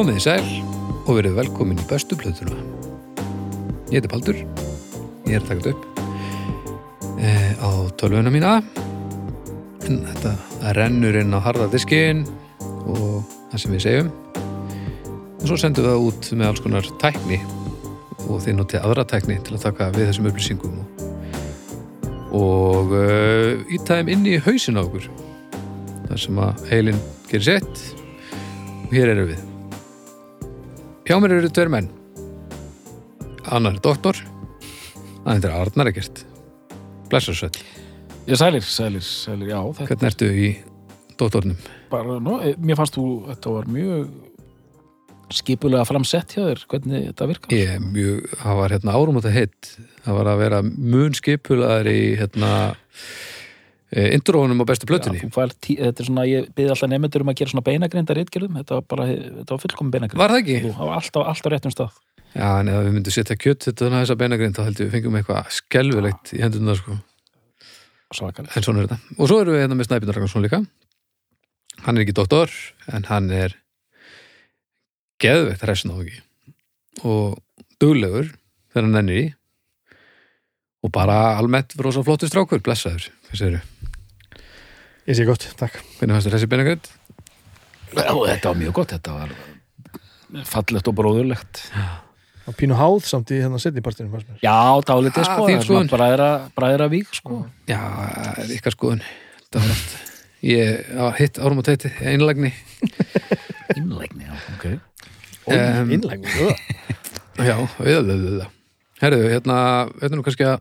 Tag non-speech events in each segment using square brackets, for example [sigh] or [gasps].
Komið í sæl og verið velkomin í bestu plötuna. Ég heiti Baldur, ég er þetta upp e, á tölvuna mína. En þetta rennur inn á harða diskin og það sem við segjum. Og svo sendum við það út með alls konar tækni og þið notið aðra tækni til að taka við þessum upplýsingum og, uh, ítæðum inn í hausin á okkur. þar sem að heilin gerir sett og hér eru við. Hjá mér eru tveir menn. Annar er doktor, hann heitir Arnar ekkert. Blessarsveit. Já, sælir, sælir, sælir, já þetta Hvernig ertu í doktornum? bara, nú, eh, mér fannst þú, þetta var mjög skipulega framsett hjá þér, hvernig þetta virkar Ég er mjög, það var hérna árum á þetta heitt. Það var að vera mun skipulaðar í hérna e, intróunum á bestu tí, þetta er svona, ég byrði alltaf nefndur um að gera svona beinagrindar ritgerðum, þetta var bara, þetta var fullkomin beinagrind Var það ekki? Þú, það var alltaf, alltaf réttum stað Já, en ef við myndum setja kjött þetta þannig að þessa beinagrind þá heldur við fengum eitthvað skelfilegt í hendurna sko. Svakalega. En svona er þetta. Og svo erum við hérna með Snæbjörn Ragnarsson líka. Hann er ekki doktor, en hann er geðveitt hressin á ekki. Og duglegur þegar hann ennir í. Og bara almennt rosa flottur strákur, blessaður. Hvað segirðu? Ég sé gott, takk. Hvernig fannst þér þessi beinagrind? Já, þetta var mjög gott, þetta var fallegt og bróðurlegt Og pínu háð samt í hérna setnipartinu. Já, Ah, sko, það er svona skoðun. bræðra, bræðra vík sko Já, það er ykkar skoðun. Það var allt. Ég á hitt árum á teiti, einlægni. [laughs] Innlegni, já, ok Og Em, innlægni. [laughs] Já, auðvitað. Herðu, hérna, er nú kannski að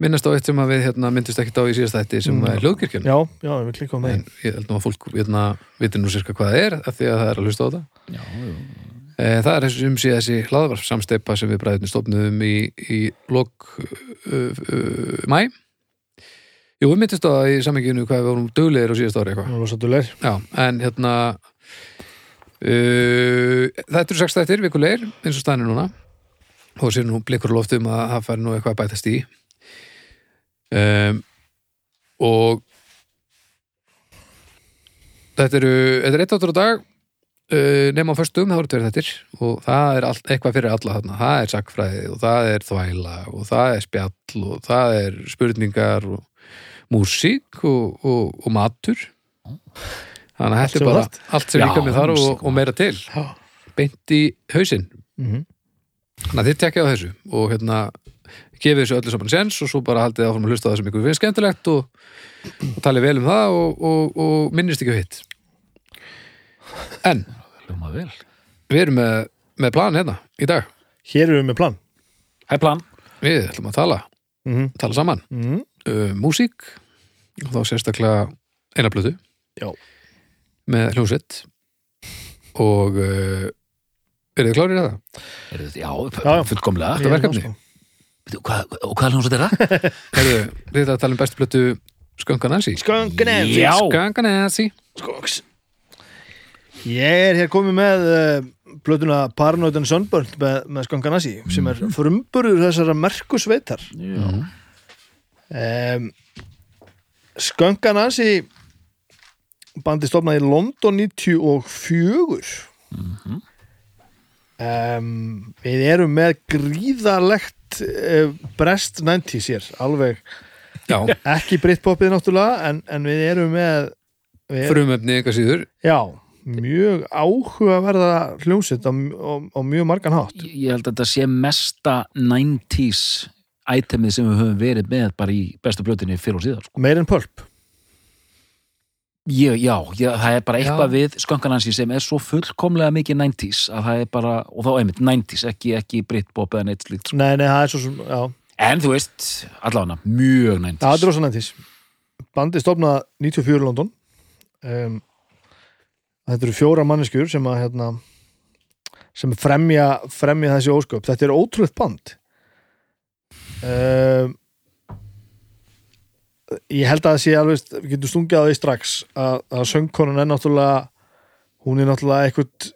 minnast á eitt sem við hérna, myndist ekkert á í síðast þætti sem Mm. er hljóðkirkjan. Já, já, við klikkum á það. ég held nú að fólk hérna, viti nú sérska hvað það er af því að það er að hlusta á þetta. Já, já, E, það er þessu sem sé þessi hlaðvarp samsteipa sem við bræðinni stofnum í, í lok uh, uh, mæ. Jú, við myndist á það í sammenginu hvað við vorum duglegir á síðast ári en hérna uh, þetta eru sex þættir vikulegir eins og stænir núna og sér nú blikur loftum að það fær nú eitthvað að bætast í um, og þetta eru þetta er eitt áttur á dag uh, nema á föstum, það voru tveir þættir. Og það er allt, eitthvað fyrir alla þarna. Það er sakfræði og það er þvæla og það er spjall og það er spurningar og músík og, og, og matur. Þannig að er bara allt sem líka með þar og, og meira til. Beint í hausinn. Mhm. þannig að þið tekja á þessu og hérna gefið þessu öllu saman sens og svo bara haldið áfram að hlusta á það sem ykkur finnst skemmtilegt og, og talið vel um það og, og, og minnist ekki á hitt en við erum með, með plan hérna í dag Hér erum við með plan. Plan, við ætlum að tala, Mm tala saman -hmm. um, músík og þá sérstaklega eina blötu Já. með hljómsveit og uh, eru þið klárið það? er já, Já, já. fullkomlega Þetta verkefni. Hvað, Og hvað er hljómsveit er það? [laughs] Herðu, við ætlum að tala um bestu blötu Skönganansi Skönganensi. Já. Skönganansi Skoks. Ég er hér komið með uh, blötuna Paranoid and Sunburnt með, með Skönganensi sem er frumburður þessara merkusveitar. Já, Um, Skönganansi bandi stofnaði í London 94 Mhm. um, Við erum með gríðalegt uh, brest 90s hér alveg. Já, ekki Britpopið náttúrulega en, en við erum með við, frumöfni einhver síður. Já, mjög áhugaverða hljómsett á, á, á mjög margan hátt. Ég ég held að þetta sé mesta 90s itemið sem við höfum verið með bara í bestu blötunni fyrir og síðan sko. meir en pulp ég, Já, ég, það er bara eitthvað Já. við skönkanansi sem er svo fullkomlega mikið 90s að það er bara, og þá einmitt 90s ekki, ekki Britpop eða neitt slíkt nei, nei, það er svo sem, já, En þú veist, allavega, mjög 90s það er rosa 90s bandi stofnaði 94 í London. Um, þetta eru fjóra manneskjur sem að hérna, sem fremja, fremja þessi ósköp. Þetta er ótrúlegt band. Um, ég held að það sé alveg við getum stungið á því strax að, að söngkonun er náttúrulega hún er náttúrulega eitthvað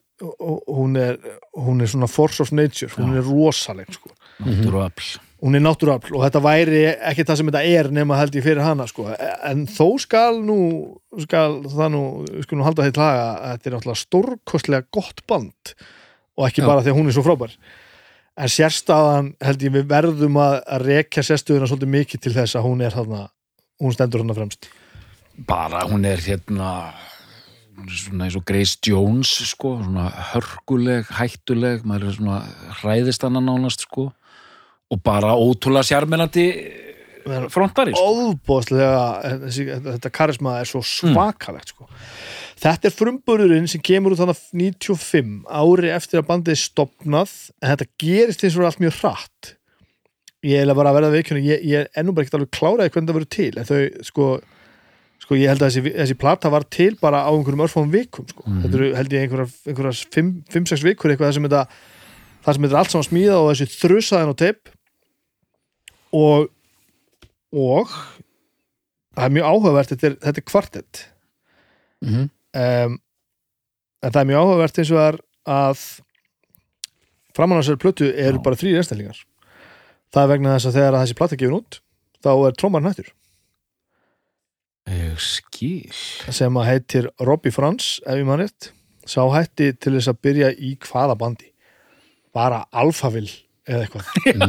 hún er, hún er svona force of nature hún er rosaleg sko. náttúruafl hún er náttúruafl og þetta væri ekki það sem þetta er nema held ég fyrir hana sko. en þó skal nú skal það nú, skal nú halda því laga að þetta er náttúrulega stórkostlega gott band og ekki Já. bara því að hún er svo frábær en sérstaðan held ég við verðum að, að rekja sérstöðuna svolítið mikið til þess að hún er þarna hún stendur þarna fremst bara hún er hérna hún er svona eins og Grace Jones sko, svona hörkuleg, hættuleg maður er svona hræðist hana nánast sko og bara ótrúlega sjarminandi frontari sko. óbóðslega þetta karisma er svo svakalegt sko. þetta er frumburðurinn sem kemur út þannig 95 ári eftir að bandið stopnað en þetta gerist eins og allt mjög hratt ég er bara að verða veikjörn ég, ég er ennú bara ekkert alveg kláraði hvernig það verður til en þau sko, sko ég held að þessi, þessi plata var til bara á einhverjum örfáum vikum sko. þetta eru held ég einhverjar, einhverjar 5-6 vikur eitthvað sem þetta það sem þetta er allt saman smíða og þessi þrusaðin á teip. Og og það er mjög áhugavert þetta er, þetta er kvartett. Mhm. um, en það er mjög áhugavert eins og það er að framan á þessari plötu eru bara þrýr einstaklingar það er vegna þess að þegar að þessi plata gefur út þá er trómar nættur ég skil. Sem að heitir Robbie Frans ef ég maður rétt. Sá hætti til þess að byrja í hvaða bandi? Bara Alphaville eða eitthvað. [laughs] Ég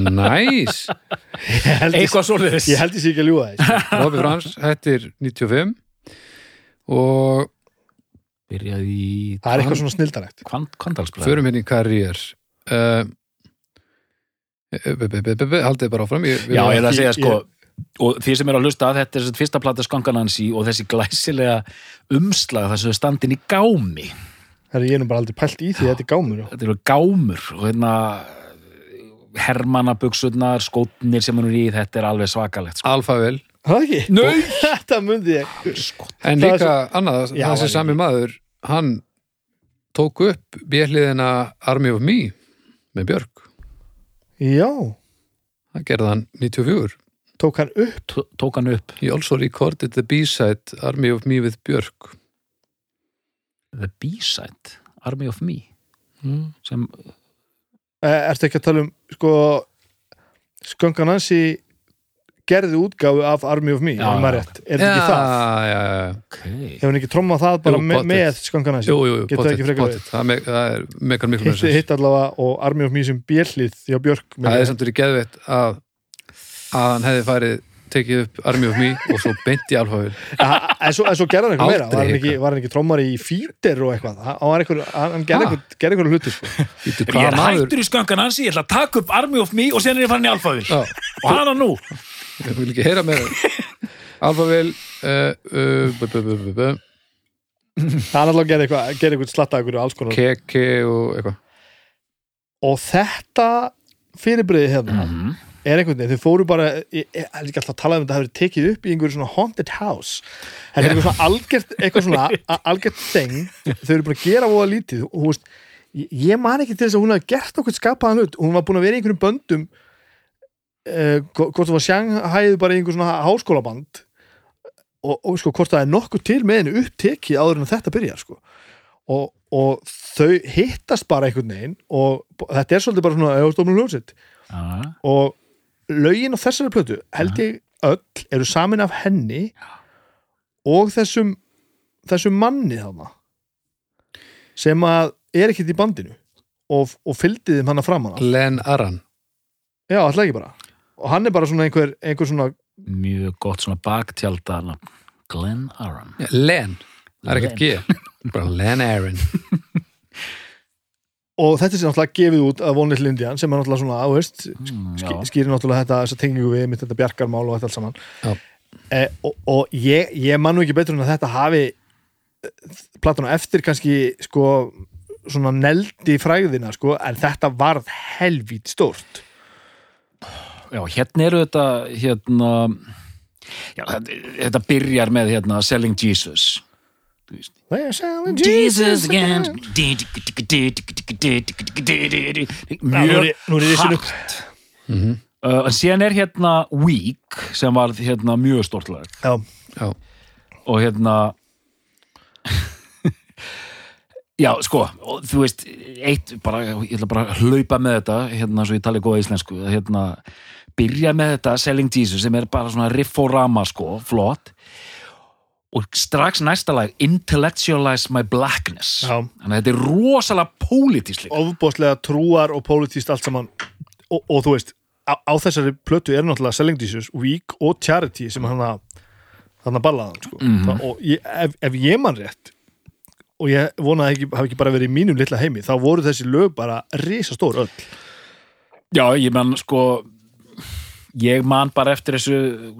ég, eitthvað svoleiðis. ég, held ég sé ekki að ljúga þess [laughs] Robby Frans, hættir 95 og byrjaði í það er eitthvað svona snildarægt förum hérna í karriér uh, haldið bara áfram ég, já, ég er að Ég- segja sko og því sem er að hlusta að þetta er þessi fyrsta plata skanganansi og þessi glæsilega umslag þar sem þau standin í gámi ég er nú bara aldrei pælt í því þetta er gámur já. þetta eru gámur og hérna hermannabuksurnar, skótnir sem hann er í, þetta er alveg svakalegt sko. Alfavel Það ekki? Nei! [laughs] Þetta myndi ég en Það er líka annað, Já, þessi sami maður hann tók upp björliðina Army of Me með Björk, Já, það gerði hann 94 tók hann upp? Tó- tók hann upp. He also recorded the B-side Army of Me with Björk. The B-side, Army of Me. Mm. sem, Eh, Ertu ekki að tala um sko Sköngan Nancy gerði útgáfu af Army of Me Já, ef maður rétt. Er þetta ekki það? já, já, já. ok. Hefur hann ekki trommað það bara Jú, me með Sköngan Nancy? Jú, jú, jú, Getur það ekki pottet, frekar pottet. það, me það er meikar miklu Hitt, hitt allavega og Army of Me sem bjellið hjá Björk það er samt verið geðveitt að að hann hefði farið tekið upp Army of Me og svo beint í alfavel Ah, en svo, en svo gerði hann eitthvað meira. Var hann, ekki, hann ekki trommar í fítir og eitthvað? Hann, hann hann gerði eitthvað, gerði eitthvað hluti sko. Ég hvaða er hættur í skanganansi, ég ætla að taka upp Army of Me og sen er ég farin í Alphaville Já, og hana nú ég vil ekki heyra með alfavel bu- bu- bu- bu- hann alltaf gerði eitthvað, slatta eitthvað alls konar. Keke og eitthvað. Og þetta fyrirbriði hérna Mhm. er einhvern veginn, þau fóru bara ég er ekki alltaf að tala um þetta að það hefur tekið upp í einhverju svona haunted house. Þetta er eitthvað svona algjört eitthvað svona algjört þeng þau eru bara að gera voða lítið og þú veist, ég, ég man ekki til þess að hún hafi gert okkur skapaðan hlut. Hún var búin að vera í einhverjum böndum uh, hvort það var sjanghæðu bara í einhver svona háskólaband og, og sko hvort það er nokkuð til með henni upptekið áður en þetta byrjar sko. Og, og þau hittast bara einhvern veginn og þetta er svolítið bara svona eða hljómsitt Já. og lögin á þessari plötu held ég öll eru samin af henni og þessum þessum manni þarna sem að er ekkert í bandinu og, og fylgdi þeim hana fram hana Len Aran já, alltaf ekki bara og hann er bara svona einhver, einhver svona mjög gott svona baktjálta Glenn Aram Len, það er ekkert G. Bara Len Aran [laughs] og þetta er sem náttúrulega gefið út af Von Little Indian sem er náttúrulega svona, á veist Mm, skýrir náttúrulega þetta, þessa tengingu við mitt þetta bjarkarmál og þetta allt saman. Já. eh, og, og ég, ég man nú ekki betur en að þetta hafi platan á eftir kannski sko svona neldi fræðina sko en þetta varð helvít stórt Já, hérna eru þetta hérna já, þetta, þetta byrjar með hérna Selling Jesus. Jesus again. mjög er Mhm. uh, en síðan er hérna Week sem var hérna mjög stort lag. Já, Já, og hérna [laughs] Já, sko, og þú veist, eitt, bara, ég ætla bara að hlaupa með þetta, hérna, svo ég tali góða íslensku, hérna, byrja með þetta Selling Jesus sem er bara svona rifforama, sko, flott, og strax næsta lag, Intellectualize My Blackness. Já. Þannig að þetta er rosalega pólitísleik. ofbóðslega trúar og pólitíst allt saman og, og þú veist á, á þessari plötu er náttúrulega Selling Jesus, Week og Charity sem hann að hann að ballaðan sko. Mhm. og ég, ef, ef ég man rétt og ég vona að ekki, hafi ekki bara verið í mínum litla heimi, þá voru þessi lög bara risastór öll. Já, ég man, sko, ég man bara eftir þessu,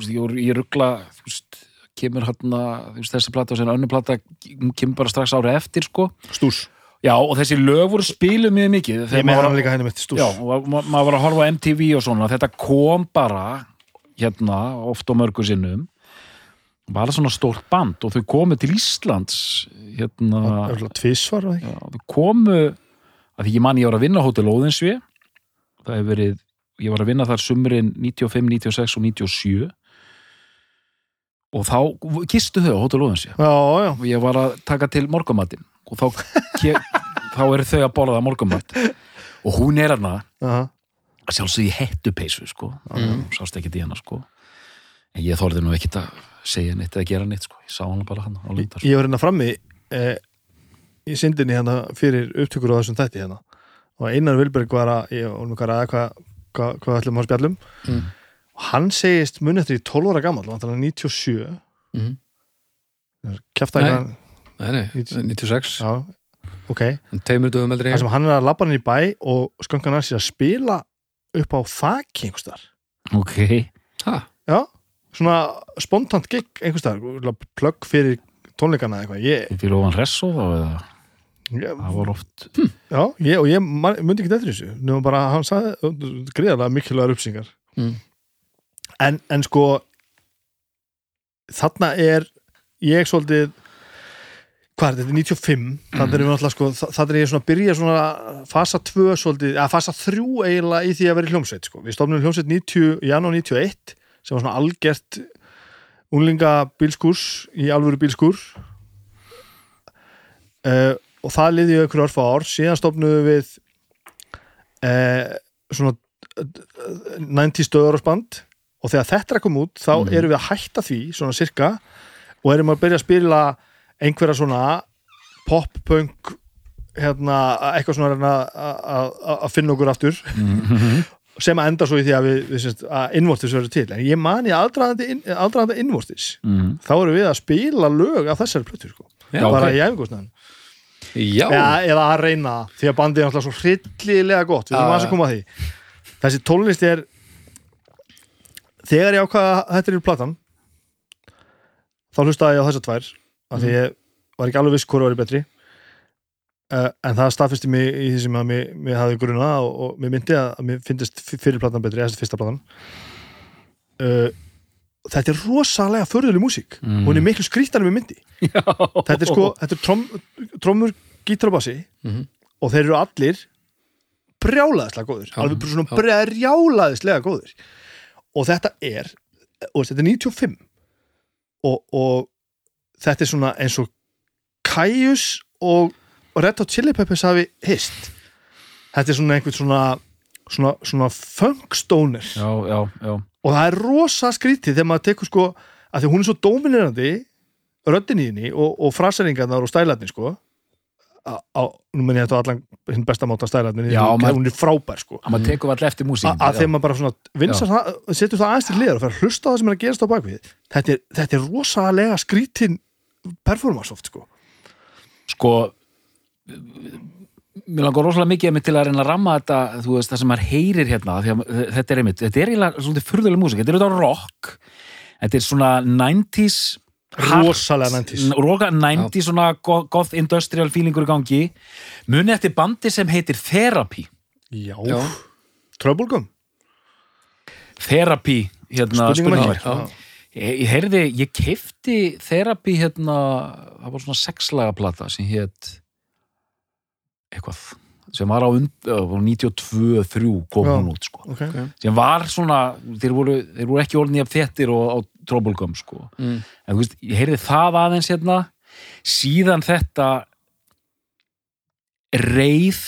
ég, voru- ég ruggla, þú veist, kemur hérna, þessi plata og önnur plata hún kemur bara strax árið eftir, sko. stús, Já, og þessi lög voru spiluð mjög mikið. ég með maður var hann að- líka henni með stús Já, og ma- maður var að horfa á MTV og svona, þetta kom bara hérna, oft og mörgur sinnum. Bara svona stórt band og þau komu til Íslands hérna, ekki? Þau komu að því ég man ég var að vinna Hótel Óðinsvi það hefur verið ég var að vinna þar sumrin 95, 96 og 97 og þá kistu þau á Hótel Óðinsvi og ég var að taka til morgumatinn og þá, þá eru þau að borða morgumat og hún er hana Aha. að sjálfsög í hettupeysu sko. Mm. sást ekki í hana sko. En ég þorði nú ekkit að segja neitt eða gera neitt sko, ég sá hana bara hann á lindar ég var hérna frammi eh, í syndinni hérna fyrir upptökur á þessum þætti hérna. Og Einar Vilberg var að, ég var nú hvað hvað hva, hva ætlum að spjallum Mm. og hann segist mun eftir í 12 ára gammal og hann 97 Mhm. kæfta ekki Nei, nei, 96 já, ok, sem hann er að labba hann í bæ og skankan hann sér að spila upp á þakki einhverstar ok, Ha, já, svona spontant gig einhverstar, plögg fyrir tónleikana eða eitthvað. Ég, fyrir ofan Resso þá eða? Ég, það var oft Já, ég, og ég myndi ekki eftir þessu. Nefnum bara hann sagði greiðarlega mikilvægar uppsingar Mm. en, en sko þarna er ég svolítið hvað er þetta, 95 þannig við náttúrulega sko, þannig er ég svona að byrja svona fasa 2 svolítið, að fasa 3 eiginlega í því að vera í hljómsveit sko. við stofnum hljómsveit 90, janúar 91 sem var svona algert unlinga bílskúrs í alvöru bílskúr. Uh, og það liði ykkur örfa ár síðan stofnuðu við uh, svona eh, 90 stöðurársband og þegar þetta er að koma út þá Mhm. erum við að hætta því svona cirka og erum að byrja að spila einhverja svona pop-punk hérna, eitthvað svona að finna okkur aftur sem að enda svo í því að við, við sérst, að innvortis verður til, en ég man í aldraðandi, inn- aldraðandi innvortis, mm. þá erum við að spila lög af þessari plötu sko, Já, bara ok. í æfingosnaðan Já, eða, eða að reyna því að bandið er alltaf svo hryllilega gott, við erum að koma að því. Þessi tónlist er þegar ég ákvaða að þetta er í platan þá hlustaði ég á þessar tvær af því ég var ekki alveg viss hvort var betri uh, en það staðfesti mig í því sem að mér, mér hafði gruna og, og mér myndi að, að mér finnist fyrir platan betri, þessi fyrsta platan. Uh, þetta er rosalega förðuleg músík. Mm. hún er miklu skrítanum við myndi. [laughs] Þetta er sko, þetta er trom, trommur, gítar og bassi Mhm. og þeir eru allir brjálaðislega góðir. Já, alveg svona já. brjálaðislega góðir. Og þetta er og þetta er 95 og, og þetta er svona eins og Kaius og Red Hot Chili Peppers hafi hist. Þetta er svona einhvern svona svona, svona funkstoner já, já, já. Og það er rosa skrítið þegar maður tekur sko að því hún er svo dominerandi röddin í henni og, og fraseringarnar og stælarnir sko. Á, á, nú menn ég þetta á allan hinn besta máta stælarnir, Já, hún, maður- hún er frábær sko. að maður tekur allir eftir músík að þegar maður bara svona vinsar setur það aðeins til liðar og fer að hlusta það sem er að gerast á bakvið þetta er, þetta er rosalega skrítin performance oft sko. Sko mér langar rosalega mikið einmitt til að reyna að ramma þetta, þú veist, það sem maður heyrir hérna því að þetta er einmitt, þetta er eiginlega svolítið furðuleg músík, þetta er auðvitað rock. Þetta er svona 90s hard- rosalega 90s roka 90s svona go- goth industrial feelingur í gangi. Muni eftir bandi sem heitir Therapy. Já, Já. Troublegum Therapy, hérna spurningum ekki. ég, ég heyrði, ég keifti Therapy hérna, það var svona sexlaga plata sem hétt eitthvað sem var á und, uh, 92-3 kom hún út sko. okay. sem var svona, þeir voru, þeir voru ekki orðin í að þettir og á Troublegum sko. Mm. en þú veist, ég heyrði það aðeins hérna. Síðan þetta reið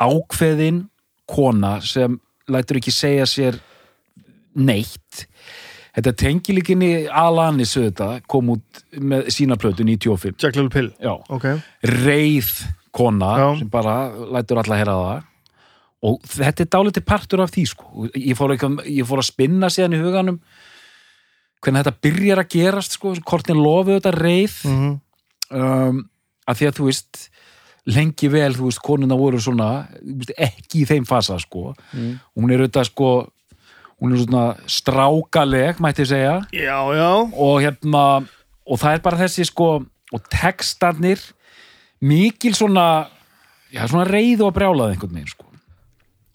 ákveðin kona sem lætur ekki segja sér neitt. Þetta tengilíkinni Alanis þetta kom út með sína plötu 95 Jack Little Pill. Já, Ok, reið kona Já. sem bara lætur alla heyra það og þetta er dálítið partur af því sko. ég, fór ekki, ég fór að spinna síðan í huganum hvernig þetta byrjar að gerast sko, kortin lofu þetta reið mm um, að því að þú veist lengi vel, þú veist, konuna voru svona veist, ekki í þeim fasa sko. Mm. hún er auðvitað sko hún er svona strákaleg mætti ég segja Já, já og hérna og það er bara þessi sko og textarnir mikil svona já, svona reið og brjálað einhvern veginn sko.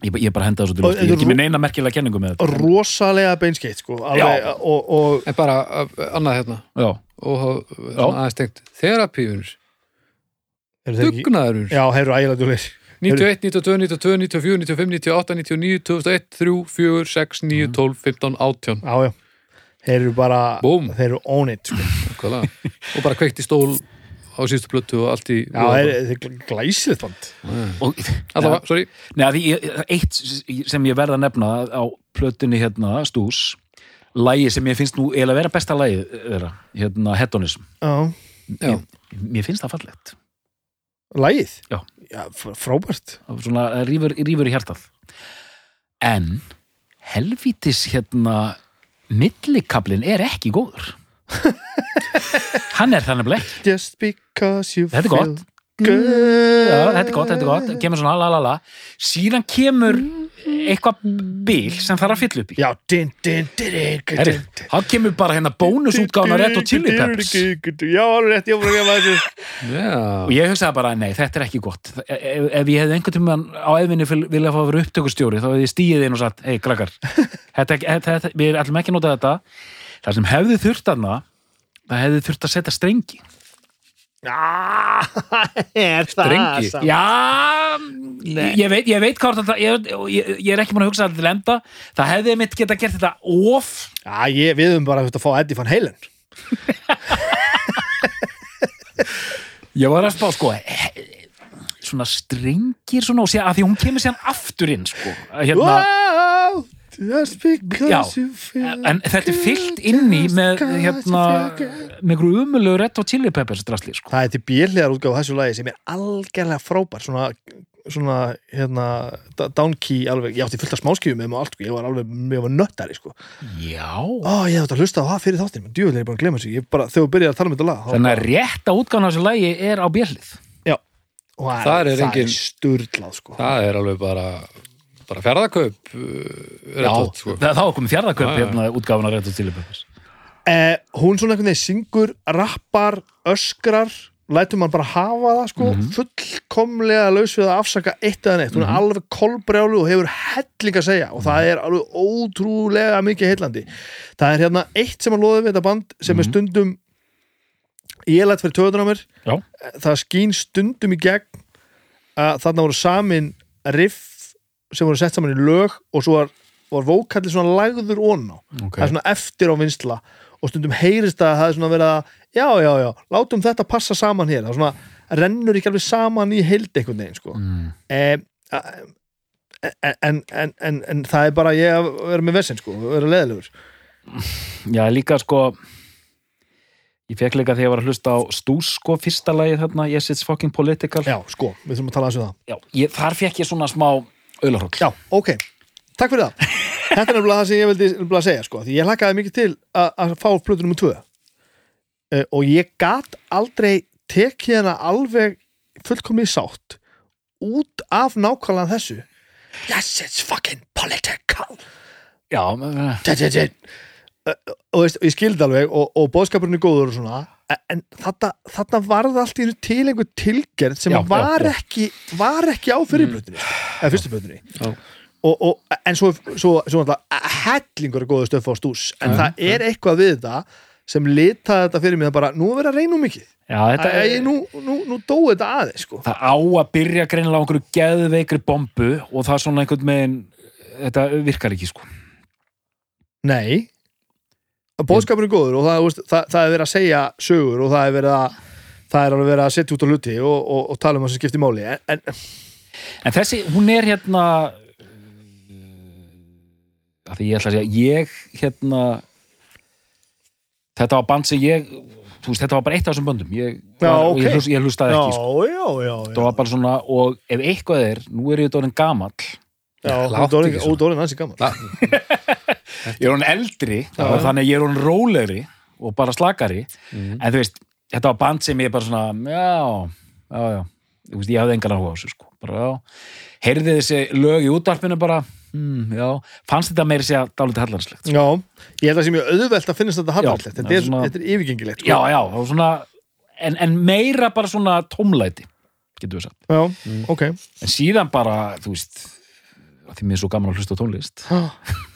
Ég, ég bara henda þessu til lofti, ég er ekki með neina merkilega kenningu með þetta. Rosalega beinskeitt sko Alveg, og, og En bara uh, annað hérna. Já, og uh, aðeins tengt. Þerapíunur, eru þeir ekki dugnaðurur Já, heyrðu ægilega dúlir 91, 92, 92, 94, 95, 98, 99, 2001, 3, 4, 6, 9, 12, 15, 18 Já, já. Þeir eru bara, Búm. þeir eru on it sko. Og bara kveikt í stól á síðustu plötu og allt í Já, þeir er glæsilegt band. Og Allavega, sorry. Nei, því, ég- eitt sem ég verða að nefna á plötunni hérna, Stús lægi sem ég finnst nú eiginlega vera besta lægi þeirra, hérna, Hedonism. Já, Já, mér finnst það fallegt. Lægið Já. Já, fr- frábært. Svona rífur, rífur í hjartað. En helvítis hérna millikablin er ekki góður [laughs] hann er þannig blekk Just because you Þetta er feel gott. good Já, þetta er gott, þetta er gott, kemur svona la la la. Síðan kemur eitthvað bil sem þarf að fylla upp í. Já, din, din, din, din, Herri, din, din. hann kemur bara hérna bónusútgána Red Hot Chili Peppers. [laughs] Já, alveg rétt, ég var að gefa þessu. Já. Og ég hugsaði bara, nei, þetta er ekki gott. Ef, ef ég hefði einhvern tímann á eðvinni vilja fá að vera upptökustjóri, þá hefði ég stíið inn og sagt, hei, krakkar [laughs] við ætlum ekki að nota þetta það sem hefði þurft aðna það hefði þurft að setja strengi. Já, [laughs] er það Strengi? samt? já, ég veit, ég veit hvað þetta, ég, ég, ég er ekki búin að hugsa þetta til enda. Það hefði mitt geta gert þetta of. Já, ég, við höfum bara þurft að fá Eddie Van Halen. [laughs] Ég var að spá, sko svona strengir svona og sé að því hún kemur síðan aftur inn sko, hérna Já, you feel en þetta er fyllt inn í með hérna með einhverju umulegu Red Hot Chili Peppers drasli sko. Það er til björliðar útgáð þessu lagi sem er algjörlega frábær svona, svona hérna, downkey alveg, ég átti fullt af smáskjöfum með og allt, sko. ég var alveg, ég var nöttari sko. já Ó, ég þetta að hlusta á það fyrir þáttin, menn djúvilega er ég búin að glemma þessu, ég bara, þegar við byrjaði að tala um þetta lag þannig að rétta útgána þessu lagi er á björlið og það Þar er er sturlað sko. Það er alveg bara bara ferðakaup uh, Hot, sko. það, þá er komið Já, já. hérna útgáfuna Red Hot Chili Peppers eh, hún svona einhvern veginn syngur rappar, öskrar lætur mann bara hafa það sko fullkomlega laus við að afsaka eitt eða neitt, hún er alveg kolbrjálu og hefur helling að segja og það er alveg ótrúlega mikið heillandi. Það er hérna eitt sem að loði við þetta band sem er stundum ég lætt fyrir töðunar á mér. Já. það skín stundum í gegn að þarna voru samin riff sem voru sett saman í lög og svo var, var vókalli svona lagður ón á það er svona eftir á vinsla og stundum heyrist að það er svona verið að já, já, já, látum þetta passa saman hér. Það er svona rennur ekki alveg saman í heild einhvern veginn sko. Mm. en, en, en, en, en það er bara ég að vera með vesinn sko, vera leðilegur já líka sko ég fekk líka þegar ég var að hlusta á Stús sko fyrsta lagi þarna Yes It's Fucking Political. Já, sko, við þurfum að tala aðeins um það. Já, ég, þar fekk ég svona smá auðlarhóll já, ok, takk fyrir það. [laughs] Þetta er nefnilega það sem ég vildi segja sko, því ég hlakkaði mikið til að, fá plötu nummer 2 uh, og ég gat aldrei tekið hana alveg fullkomið sátt út af nákvæmlega þessu. Yes, it's fucking political. Já, eh, tja. Uh, og ég skildi alveg og, og bóðskapurinn er góður og svona en þarna, þarna varð allt í einu til einhver tilgerð sem Já, var, já. Ekki, var ekki á fyrirblötunni eða fyrstu blötunni Já. og, og, en svo, svo, svo hellingur er góður stöf á stús. En það er eitthvað við þetta sem litaði þetta fyrir mig það bara, nú er verið að reyna um mikið. Nú, nú, nú dói þetta aðeins sko. það á að byrja greinilega á einhverju geðveikri bombu og það er svona einhvern megin þetta virkar ekki sko. Nei Bóðskapurinn er góður og það, veist, það, það er verið að segja sögur og það er verið að það er alveg verið að setja út á hluti og, og, og tala um það sem skiptir máli en, en En þessi, hún er hérna að því ég ætla að segja ég hérna þetta var band sem ég veist, þetta var bara eitt af þessum böndum ég, Já, var, og ok. ég, ég hlustaði ekki sko. já, já, þetta já, var bara svona, og ef eitthvað er nú er ég orðin gamall já, láttu ekki svona. út ég er orðin eldri, og þannig ég er orðin rólegri og bara slakari. Mhm. en þú veist, þetta var band sem ég bara svona já, já, já. Veist, ég hafði engan áhuga á þessu sko. Bara, heyrði þessi lög í útvarpinu bara hmm, já, fannst þetta meiri segja dálítið hallarslegt já, ég held að það sé mjög auðvelt að finnast þetta hafnallegt, Já, þetta er, er yfirgengilegt sko. já, já, svona en, en meira bara svona tómlæti getur við sagt, já, ok. En síðan bara þú veist, því mér er svo gaman að hlusta tónlist [laughs]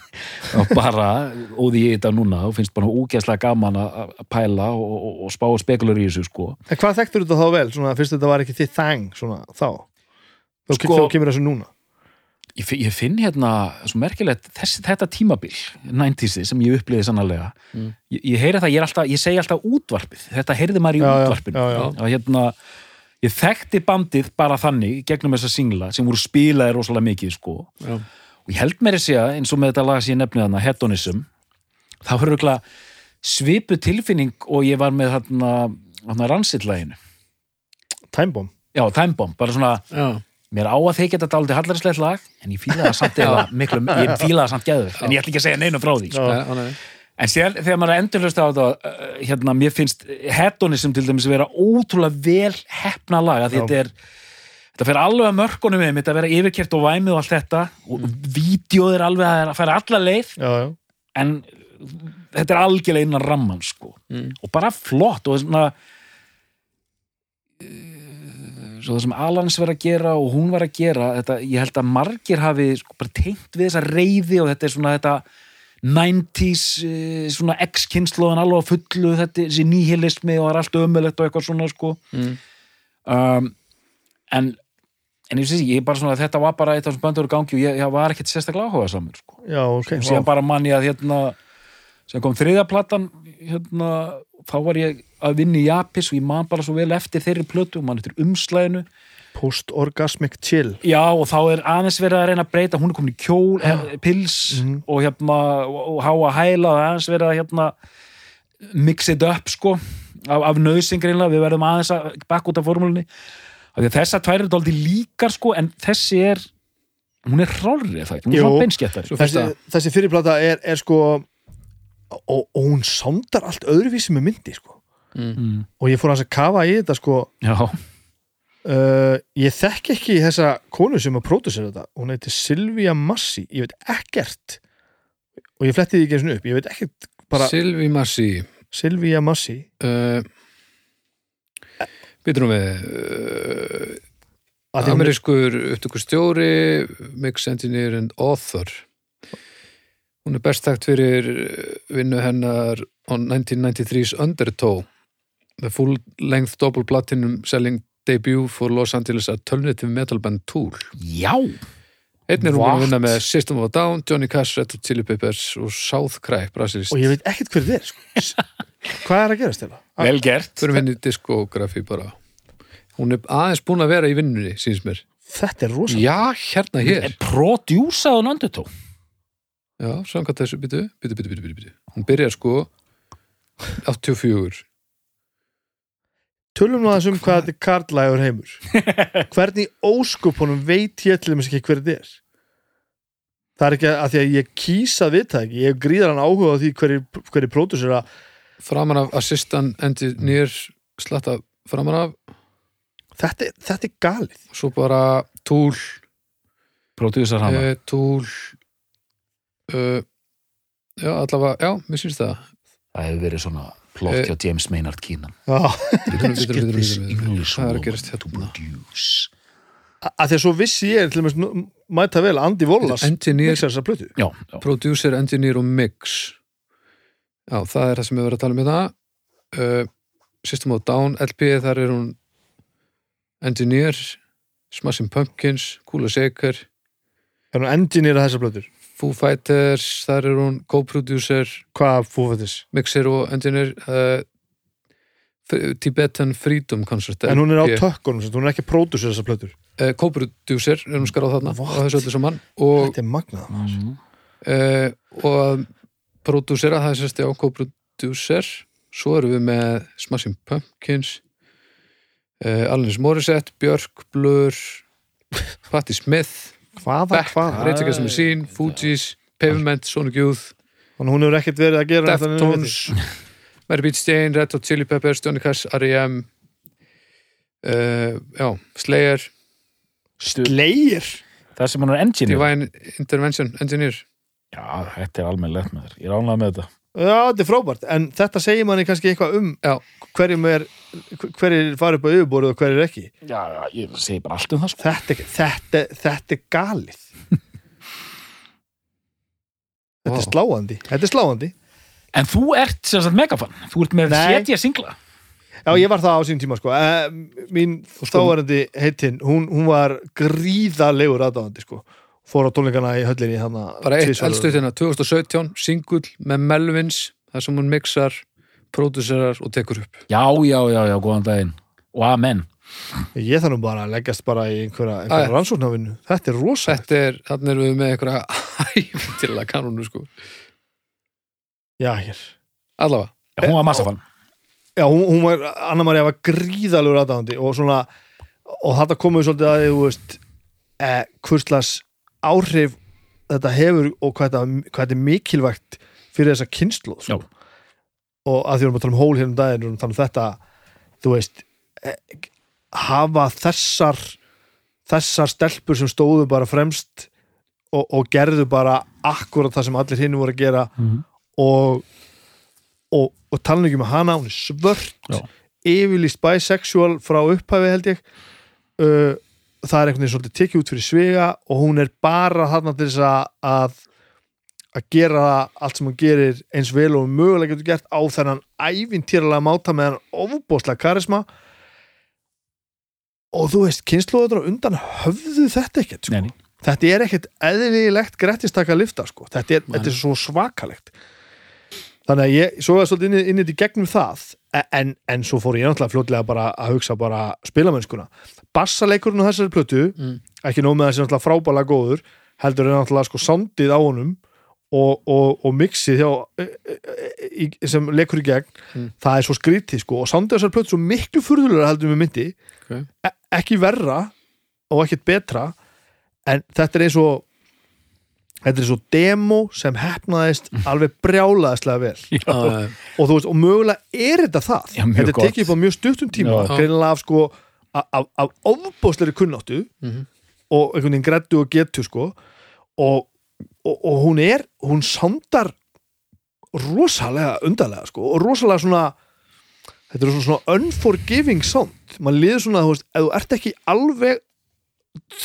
og bara, óði ég þetta núna og finnst bara úgeðslega gaman að pæla og, og, og spá og spekulur í þessu sko. En hvað þekktur þetta þá vel, svona, fyrst þetta var ekki þitt þang, svona, þá? Þá Sko- sko, kemur þessu núna? Ég, ég finn hérna svo merkilegt þessi, þetta tímabil 90 sem ég upplýði sannarlega. Mm. ég, ég heyri það, ég, alltaf, ég segi alltaf útvarpið. Þetta heyrði maður í Já, útvarpinu. já, já. að hérna ég þekkti bandið bara þannig gegnum þessa singla sem voru spilaði rosalega mikið sko. Já. Og ég held mér að segja eins og með þetta lag sem ég nefnið hana Hedonism þá var örugglega svipu tilfinning og ég var með þarna, þarna rannsitlæginu Timebomb, já, Time Bomb, bara svona Já. mér á að þykja þetta dálítið hallarslegt lag en ég fíla það samt [laughs] eða miklu, ég fíla það samt geður en ég ætla ekki að segja neinu frá því sko. Já. En sér, þegar maður endurlöst á þetta uh, hérna, mér finnst Hedonism til dæmis vera ótrúlega vel hefna lag, að þetta er þetta fer alveg að mörkunum með þetta vera yfirkert og væmið og allt þetta og vídeoð er alveg að færa alla leið já, já en þetta er algjörlega innan ramman sko. Mm. og bara flott og svona eh, svo það sem Alans var að gera og hún var að gera þetta, ég held að margir hafi sko, bara tengt við þessa reyði og þetta er svona þetta 90s eh, svona ex-kynnslóðan alveg fullu þetta þessi nýhilismi og það er allt ömulegt og eitthvað svona sko Mm. um, en en ég sé ekki, ég bara svona þetta var bara eitt af þessum böndur gangi og ég, ég var ekkert sérstaklega áhuga samur sko. Já, ok, vá. bara mann ég að hérna sem kom þriðja platan hérna, þá var ég að vinna í Japis og ég man bara svo vel eftir þeirri plötu og mann eftir umslæðinu Post-orgasmic chill. Já og þá er aðeins verið að reyna að breyta hún er komin í kjól, eh, pils Mhm. og hérna og, og háa hæla og aðeins verið að hérna mix it up sko af, af nöðsingrinlega, við verðum aðeins að bakk út af formúlinni því að þessa tvær eru dálítið líkar sko en þessi er hún er rálrið það, hún er svona beinskjættari þessi, þessi fyrirplata er, er sko og, og hún sándar allt öðruvísi með myndi sko. Mm. og ég fór hans að kafa í þetta sko. Já, uh, ég þekki ekki þessa konu sem að pródusera þetta. Hún heitir Silvia Massi ég veit ekkert. Og ég fletti því ekki eins og upp. Ég veit ekkert bara Silvi Massi Silvia Massi uh, Uh, að því hún er- Amerískur upptökur stjóri mix engineer and author Hún er best þekkt fyrir uh, vinnu hennar on 1993's Undertow the full length double platinum selling debut for Los Angeles alternative metal band Tool já Einn er hún að vinna með System of a Down, Johnny Cash, Red Hot Chili Peppers og South Cry, brasilist. og ég veit ekkert hver þið er sko. [laughs] hvað er að gerast þetta? Vel gert Förum henni í diskografi bara. Hún er aðeins búin að vera í vinnunni, síns mér. þetta er rosa Já, hérna hér. prodjúsaðun Undertow Já, samkvæmt þessu, byttu, byttu, byttu, byttu, byttu. Hún byrjar sko 84. tölum nú aðeins um hvað þetta er karlægur heimur [laughs] hvernig óskupunum veit ég til þess ekki hver þetta er það er ekki að því að ég kýsa að vita ekki, ég gríðar hann áhuga á því hverju hverju pródusera Framan af assistant engineer slatta framan af. Þetta, er- þetta er galið. Og svo bara Tool, prodjúsar hana. uh, Tool uh, Já, allavega, já, mér syns það. það hefur verið svona plott Eh. hjá James Maynard Keenan. Byttu, byttu, This. English er að hérna? því að svo vissi ég til dæmis nú- mæta vel Andy Wallace Engineer. producer, engineer og mix já, það er það sem við verðum að tala um hérna. Uh, System of Down LP, þar er hún engineer Smashing Pumpkins, Kula Shaker er hún engineer að þessa plötur? Foo Fighters, þar er hún co-producer, hvað fúfættis mixer og engineer uh, Tibetan Freedom Concert en hún er á tökkunum, hún er ekki pródusir þessar plötur. Eh, co-producer er hún skar á þarna What? og þessu öllu saman. Og, þetta er magnað. Mhm. uh, og prodúsera, það er sérst já, co-producer. Svo erum við með Smashing Pumpkins uh, Alanis Morissette, Björk Blur [laughs] Patti Smith hvaða, Beck, hvaða? Rage Against the Machine, Fugees Pavement, Sonic Youth. Þannig hún hefur ekkert verið að gera Deftones. [laughs] Mary Beat Stain, Red Hot Chili Peppers Johnny Cash, R.E.M. Uh, já, Slayer. Leir Það sem hún er engineer Divine Intervention Engineer Já, þetta er almenn lett með þér Ég er ánlega með þetta já, þetta er frábært, en þetta segir manni kannski eitthvað um Já. hverjum er hverjir fara upp á yfirborðu og hverjir ekki Já, já, ég segi bara allt um það sko. þetta, þetta, þetta er galið [laughs] þetta er sláandi þetta er sláandi En þú ert sem sagt megafan Þú ert með setja singla Já, ég var það á sín tíma sko. Eh, Mín þáverandi heitinn, hún, hún var gríðalegur aðdáðandi sko. Fór á tónleikana í höllinni bara eitt hérna 2017, singull með Melvins, þar sem hún mixar pródúserar og tekur upp. Já, já, já, já, góðan daginn. Og amen. Ég þarf nú bara að leggjast bara í einhverja, einhverja ja. rannsóknarvinnu. Þetta er rosa þetta er, þannig erum við með einhverja [laughs] æfintilega kanónu sko. Já, hér. Já, allavega, Hún var massafan. Já, hún, hún var, Anna María var gríðalegur aðdáðandi og svona og þetta komið svolítið að þú veist eh, hvurslags áhrif þetta hefur og hvað þetta, hvað þetta er mikilvægt fyrir þessa kynnslóð sko. og að því við erum að tala um hól hérna um daginn að tala um þetta þú veist eh, hafa þessar þessar stelpur sem stóðu bara fremst og, og gerðu bara akkurat það sem allir hinn voru að gera Mhm. og og, og tala ekki með hana, hún er svört Já. yfirlýst bisexual frá upphæfi held ég uh, það er einhvern veginn svolítið tekið út fyrir svega og hún er bara þarna til þess að að gera allt sem hún gerir eins vel og mögulega getur gert á þennan ævintýralega máta með hann ofbóðslega karisma. Og þú veist, kynnslóður undan höfðu þetta ekkert sko. Þetta er ekkert eðlilegt grettistaka lifta sko. þetta, er, þetta er svo svakalegt. Þannig að ég svo er svolítið inn, í- inn í gegnum það. En, en svo fór ég náttúrulega fljótlega bara að hugsa bara spilamennskuna bassaleikurinn á þessari plötu Mm. ekki nóg með þessi frábælega góður heldur er náttúrulega sko soundið á honum og, og, og mixið hjá, e, e, e, í- sem leikur í gegn Mm. það er svo skrítið sko og soundið á þessari plötu svo miklu furðulega heldur við myndi Ok. e ekki verra og ekkert betra en þetta er eins og þetta er svo demo sem hefnaðist alveg brjálaðislega vel [laughs] uh, og þú veist, og mögulega er þetta það Já, þetta er tekið upp á mjög stuttum tíma Já. greinilega af sko af, ofbóðsleiri kunnáttu Mhm. og einhvern veginn grættu og getu sko. Og, og, og hún er hún sándar rosalega undarlega sko og rosalega svona þetta er svona, svona unforgiving sound. Maður liður svona, þú veist, ef þú ert ekki alveg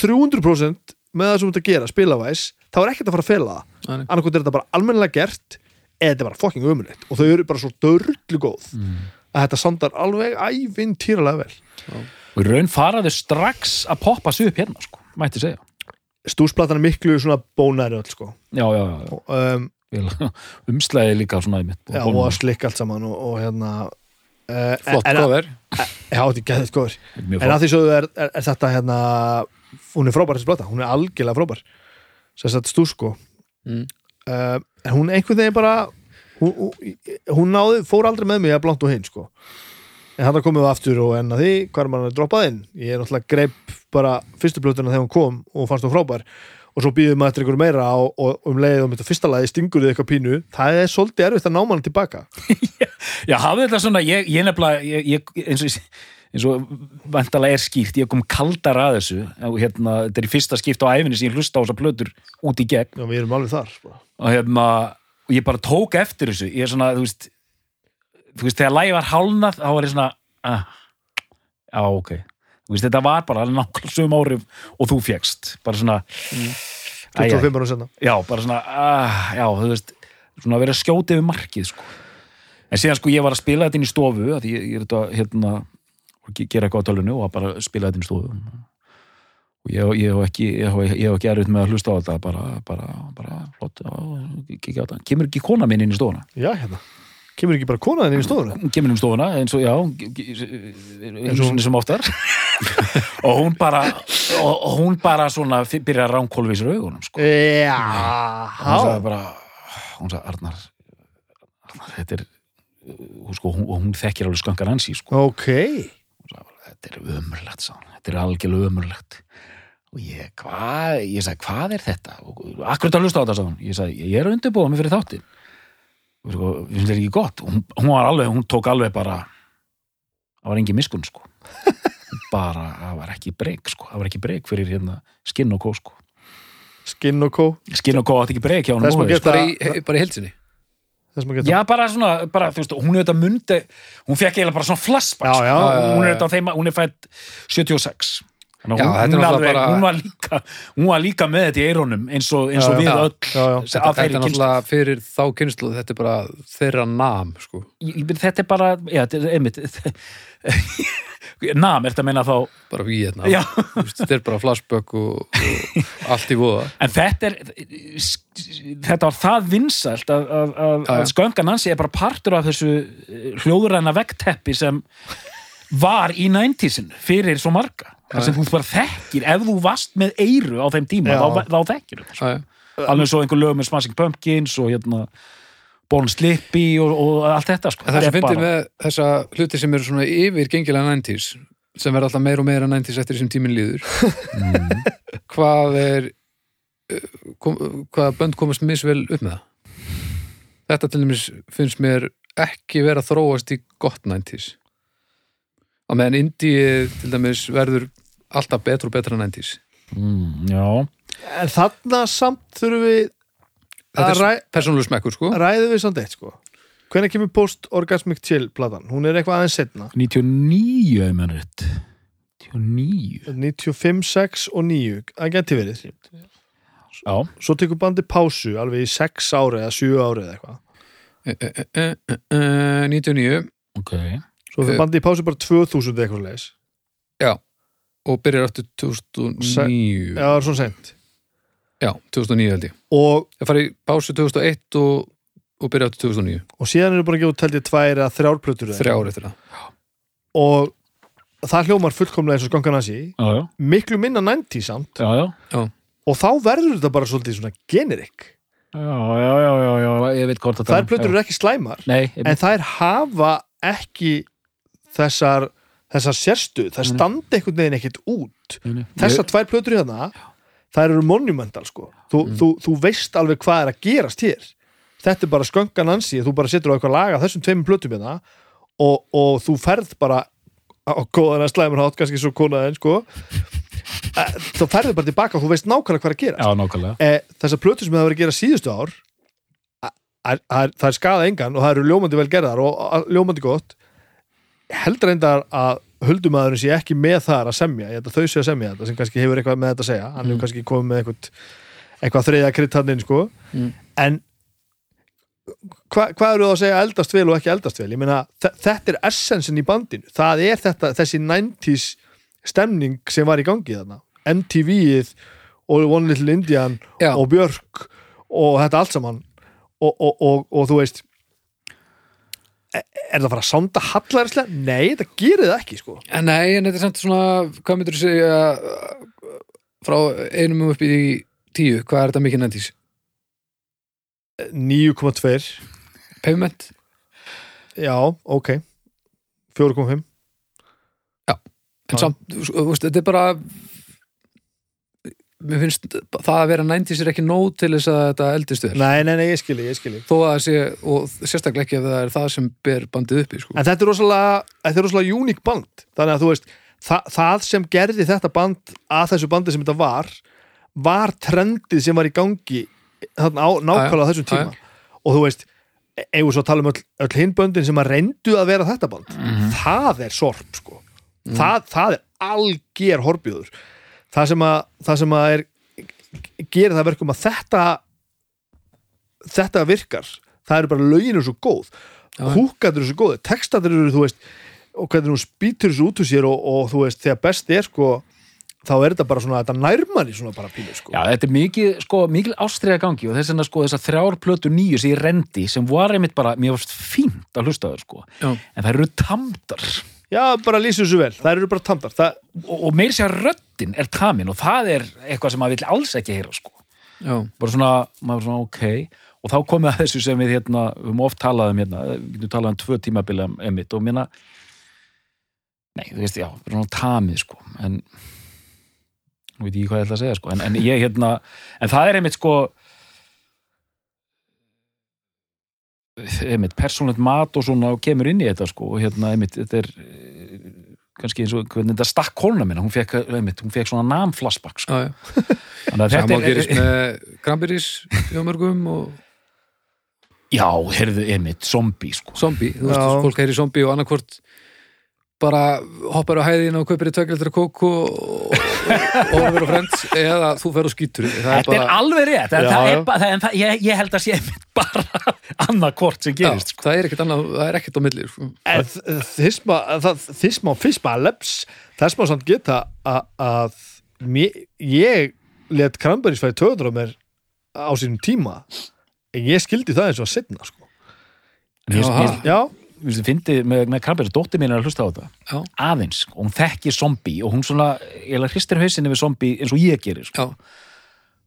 300% með það sem þú ert að gera, spilavæs þá er ekkert að fara að fela það. Annarkot er þetta bara almennilega gert eða þetta er bara fucking ömulegt og þau eru bara svo dörlu góð að þetta sandar alveg ævintýralega vel Og raun faraðu strax að poppa sig upp hérna sko, mætti segja. Stúsplatan er miklu svona bónæri öll sko. Já, já, já, um, [laughs] Umslæði líka svona í mitt já, og að slikka allt saman og, og hérna uh, flott góður já, þetta er gæðið góður en að því svo er, er, er þetta hérna hún er frábær þessi plata, hún er algjörlega frábær. Sagt stús sko. Mm. uh, en hún einhvern veginn bara hún, hún, hún náði, fór aldrei með mig að blant og hinn sko en hann komið við aftur og enn að því hvað er mann að droppað inn. Ég er náttúrulega greip bara fyrstu plötuna þegar hún kom og fannst hún frábær. Og svo býðum maður eftir einhverju meira og, og um leið um þetta fyrsta lagi stingur þið eitthvað pínu. Það er svolítið erfitt að ná mann tilbaka. [laughs] Já, hafði þetta svona, ég, ég nefnilega ég, ég, eins og eins og vantalega er skýrt, ég kom kaldar að þessu. Og hérna, þetta er í fyrsta skipt á æfinni sem ég hlusta á þessar plötur út í gegn. Já, við erum alveg þar sko. og hérna, og ég bara tók eftir þessu. Ég er svona, þú veist þú veist, þegar lægi var hálnað, þá var ég svona ah, já, ok. Þú veist, þetta var bara nákvæmlega sögum árið og þú fjekst, bara svona æ, æ, 25 ára senna já, bara svona ah, já, þú veist, svona að vera skjótið við markið, sko. En síðan sko ég var að spila þetta inn í stofu að ég, ég er þetta, hérna gera eitthvað á tölunni og bara spila þetta inn í stofu. Og ég, ég hef ekki ég hef, ekki erfitt með að hlusta á þetta bara, bara, bara flott. Já, á kemur ekki kona minn inn í stofuna? Já, hérna, Kemur ekki bara konaðin inn í stofuna? hún kemur um stofuna eins og já eins og sem oftar [laughs] og hún bara og, og hún bara svona byrjar að ránkólfi í sér augunum sko. Já, hún sagði bara hún sagði Arnar, Arnar þetta er hún, sko, hún, og hún þekkir alveg skankar ansi sko. ok Hún sagði bara, þetta er ömurlegt sá. hún. þetta er algjörlega ömurlegt og ég, hvað, ég sagði, hvað er þetta og akkur þetta hlusta á þetta sagði hún. ég sagði, ég er að undirbúa mig fyrir þáttin og sko, við finnst þetta ekki gott? Hún, hún var alveg, hún tók alveg bara það var engin miskun sko. [laughs] Bara, það var ekki breyk sko. Það var ekki breyk fyrir hérna skinn og kó sko. Skinn og kó? Skinn og kó átti ekki breyk hjá hún Þess má geta- bara í, í maður getur Já, bara svona, bara, þú veist, hún er þetta mundi, hún fekk eiginlega bara svona flashback, Já, já, sko. já, já, hún er þetta á þeim, hún er fætt 76. Þannig Já, hún, hún, alveg, bara- hún, var líka, hún var líka með þetta í eirónum eins og, eins og Já, við já. öll þetta, er náttúrulega fyrir þá kynslu þetta er bara þeirra nam sko. Þetta er bara, já, þetta einmitt, [laughs] nam, er þetta að meina þá, bara veist, þetta er bara flashback og, og allt í voða [laughs] en þetta er, þetta var það vinsælt að, að, að, Já, já. að skönga Nancy er bara partur af þessu eh, hljóðræna vegteppi sem var í 90-sin fyrir svo marga. Það sem þú bara þekkir, ef þú varst með eyru á þeim tíma, þá, þá þekkir þú já. alveg svo einhver lög með Smashing Pumpkins og hérna Born Slippy og, og allt þetta sko. Það sem finnir með þessa hluti sem eru svona yfir gengilega 90s sem verða alltaf meira og meira 90s eftir því sem tíminn líður Mm. [laughs] hvað er uh, kom, hvaða bönd komast misvel upp með það þetta til dæmis finnst mér ekki vera að þróast í gott 90s á meðan indie til dæmis verður alltaf betur og betra en 90s mm, Já, En þarna samt þurfum við þetta að er ræ, persónuleg smekkur sko. Ræðum við samt eitt sko. Hvenær kemur post-orgasmic chill platan? Hún er eitthvað aðeins setna 99 ef maður rétt. 99 95, 6 og 9 Það geti verið. Já, Svo tekur bandi pásu alveg í 6 ári eða 7 ári eða eitthvað. Uh, uh, uh, 99 ok. Svo fyrir Eh. bandi í pásu bara 2000 eða eitthvað leis og byrjar aftur 2009 Já, það er svona sent Já, 2009 held ég. Og, Það fari í pásu 2001 og, og byrja áttu 2009. og síðan eru bara að gefa út held ég tvær eða þrjár plötur eða Þrjá ár eftir það. og það hljómar fullkomlega eins og skankanasi Já, já, miklu minna 90 samt. Já, já. Og þá verður þetta bara svolítið svona generic. Já, já, já, já, já, ég veit hvort þetta þær plötur eru ekki slæmar Nei, ég, en þær hafa ekki þessar, þessar sérstu þær Nei. standa einhvern veginn ekkert út. Ég, þessar tvær plötur hérna þær eru monumental sko. Þú, Mm. þú, þú veist alveg hvað er að gerast hér. Þetta er bara sköngan ansi þú bara setur á eitthvað laga þessum tveimur plötum hérna og, og þú ferð bara á góðan að slæmur hátt kannski svo konaðin sko. Þá ferðu bara tilbaka og þú veist nákvæmlega hvað er að Já, nákvæmlega. Eh, þessar plötur sem það verið að gera síðustu ár það er- það er skada engan og það eru ljómandi vel gerðar og ljómandi gott heldur reyndar að huldumæðurinn sé ekki með þar að semja. Ég held að þau sé að semja þetta sem kannski hefur eitthvað með þetta að segja. Hann hefur Mm. kannski komið með eitthvað eitthvað þriðja krydd hann inn sko. Mm. en hva, hvað eru það að segja eldast vel og ekki eldast vel? Ég meina þe- þetta er essensin í bandinu. Það er þetta, þessi 90s stemning sem var í gangi þarna. MTV-ið og One Little Indian Já, og Björk og þetta allt saman. Og, og, og, og þú veist er, það að fara að sánda hallarislega? Nei, það gerir það ekki sko en nei, en þetta er samt svona, hvað myndur þú segja uh, frá einum upp í tíu, hvað er þetta mikið næntís? 9,2 Pavement? já, ok 4,5 En Já. samt, þú veist, þetta er bara mér finnst það að vera næntís er ekki nóg til þess að þetta eldist vel. Nei, nei, nei, ég skilji, ég skilji þó að sé, og sérstaklega ekki ef það er það sem ber bandið uppi sko. en þetta er rosalega, þetta er rosalega uník band. Þannig að þú veist, það, það sem gerði þetta band að þessu bandi sem þetta var var trendið sem var í gangi þarna á nákvæmlega þessum tíma. Og þú veist, eigum svo að tala um öll, öll hinböndin sem að reyndu að vera þetta band? Það er sorp sko. Það, það er alger horbjóður það sem að, það sem að er gerir það verkum að þetta þetta virkar. Það eru bara lögin eru svo góð. Já. húkaður eru svo góð, textaður eru þú veist, og hvernig hún spýtur þessu út úr sér og, og þú veist, þegar best er sko þá er þetta bara svona, þetta nærmann í svona bara pínu sko. Já, þetta er mikið, sko, mikil ástriða gangi og þess vegna sko þessar þrjár plötu nýju sem ég rendi sem var einmitt bara, mér varst fínt að hlusta þær sko. Já. en það eru tamdar Já, bara lýsum þessu vel, það eru bara tamdar það, og, og meir sér röddin er tamin og það er eitthvað sem maður vill alls ekki heyra sko. Já, bara svona, maður svona ok. Og þá komið að þessu sem við hérna við höfum oft talað um hérna, við getum talað um tvö tímabili um emitt og minna nei, þú veist, já, bara svona tamið sko, en nú veit ég hvað ég ætla að segja sko, en, en ég hérna en það er einmitt sko einmitt persónlegt mat og svona og kemur inn í þetta sko og hérna einmitt, þetta er eh, kannski eins og hvernig þetta stakk kólna minna, hún fekk, einmitt, hún fekk svona namflassbakk sko. já, já. Þannig að Sama þetta gerist með Grambiris hjá mörgum og Já, heyrðu, einmitt, zombie sko. zombie, þú veist, fólk heyri zombie og annarkvort bara hoppar á hæðin og kaupir í tökildur kók og, og, og verður frends eða þú fer og skýtur það er Þetta er bara, alveg rétt, Já, það já. er bara, það, en það, ég, ég held að sé bara [laughs] annað hvort sem já, gerist sko. það er ekkert annað, það er ekkert á milli sko. Það, þisma og fisma leps, þess má samt geta að, ég let Kramberis fæði töður á mér á sínum tíma en ég skildi það eins og að setna sko. Ég, Já, ég, ég fyndi með, með Kramberg, dóttir mín er að hlusta á þetta. Já, aðeins, og hún þekkir zombie og hún svona, ég held að hristir hausinni við zombie eins og ég gerir, sko.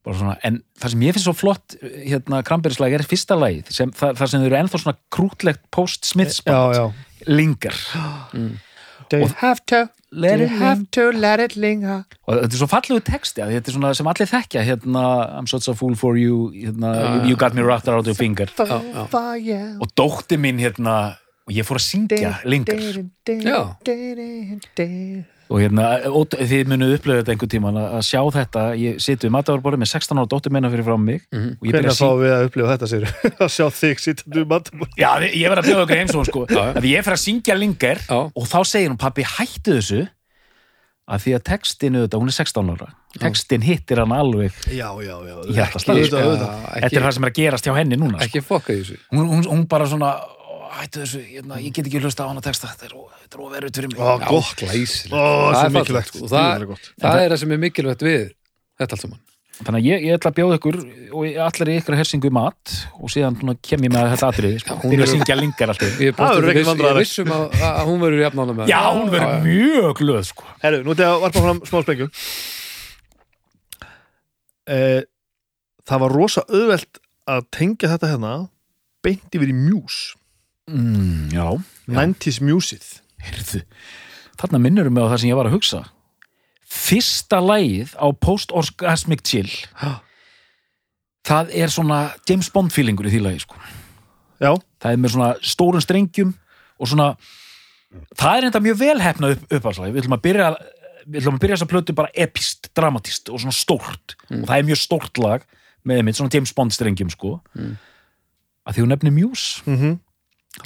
svona, en það sem ég finnst svo flott hérna Krambergslæg er fyrsta lagið sem, það, það sem þau eru ennþá svona krútlegt post-Smiths já, band, já. lingar Do you have to, Let it have to let it linger? Og þetta er svo fallegu texti þetta er svona sem allir þekkja hérna, I'm such a fool for you hérna, you, you got me wrapped around your finger. Já. Fire og dótti mín hérna og ég fór að syngja lingar Já. og hérna, og þið munuð upplöðu þetta einhvern tíman að sjá þetta. Ég situ við matavarborið með 16 ára dóttir minna fyrir frá mig. Og ég byrja Hvernig að fá syngja við að upplifa þetta sér [laughs] að sjá þig sýtandi um matabóð já, ég verð að bjóða okkur heimsón sko. Já, já. að ég fer að syngja lingar Já. og þá segir hún pappi hættu þessu. Að því að textinu þetta, hún er 16 ára. Textin hittir hann alveg Já, já, já. Auðvitað, sko. auðvitað. þetta er það sem er að gerast hjá henni núna sko. ekki fokka í þessu. Hún, hún, hún bara svona "Ó, hættu þessu, hérna, ég get ekki hlusta á hana texta. Þetta er, ó- þetta er overut fyrir mig. Ó, gott Ó, það er mikilvægt. sko. það, Það er það er það sem er mikilvægt við þetta allt saman. Þannig að ég, ég ætla að bjóða ykkur og ég- allir í ykkur hersingu í mat og síðan svona kem ég með þetta atriði sko. Hún fyrir að er- syngja lingar alltaf. Ég er viss, ég er vissum að, að hún verður jafnána með já, hún verður mjög glöð sko. Herru, nú ætla ég að varpa fram smá sprengjum. Eh, Það var rosa auðvelt að tengja þetta hérna beint yfir í Muse mm, já, 90s Museið. Heyrðu þarna minnur mig á það sem ég var að hugsa. Fyrsta lagið á post-orgasmic chill. Ha. það er svona James Bond feelingur í því lagi sko. Já, það er með svona stórum strengjum og svona það er enda mjög velhefna upp, uppáðslega við ætlum að byrja við ætlum að byrja þess að plötu bara epist, dramatist og svona stórt. Og það er mjög stórt lag með einmitt svona James Bond strengjum sko. Mm. að því hún nefnir Muse. Mm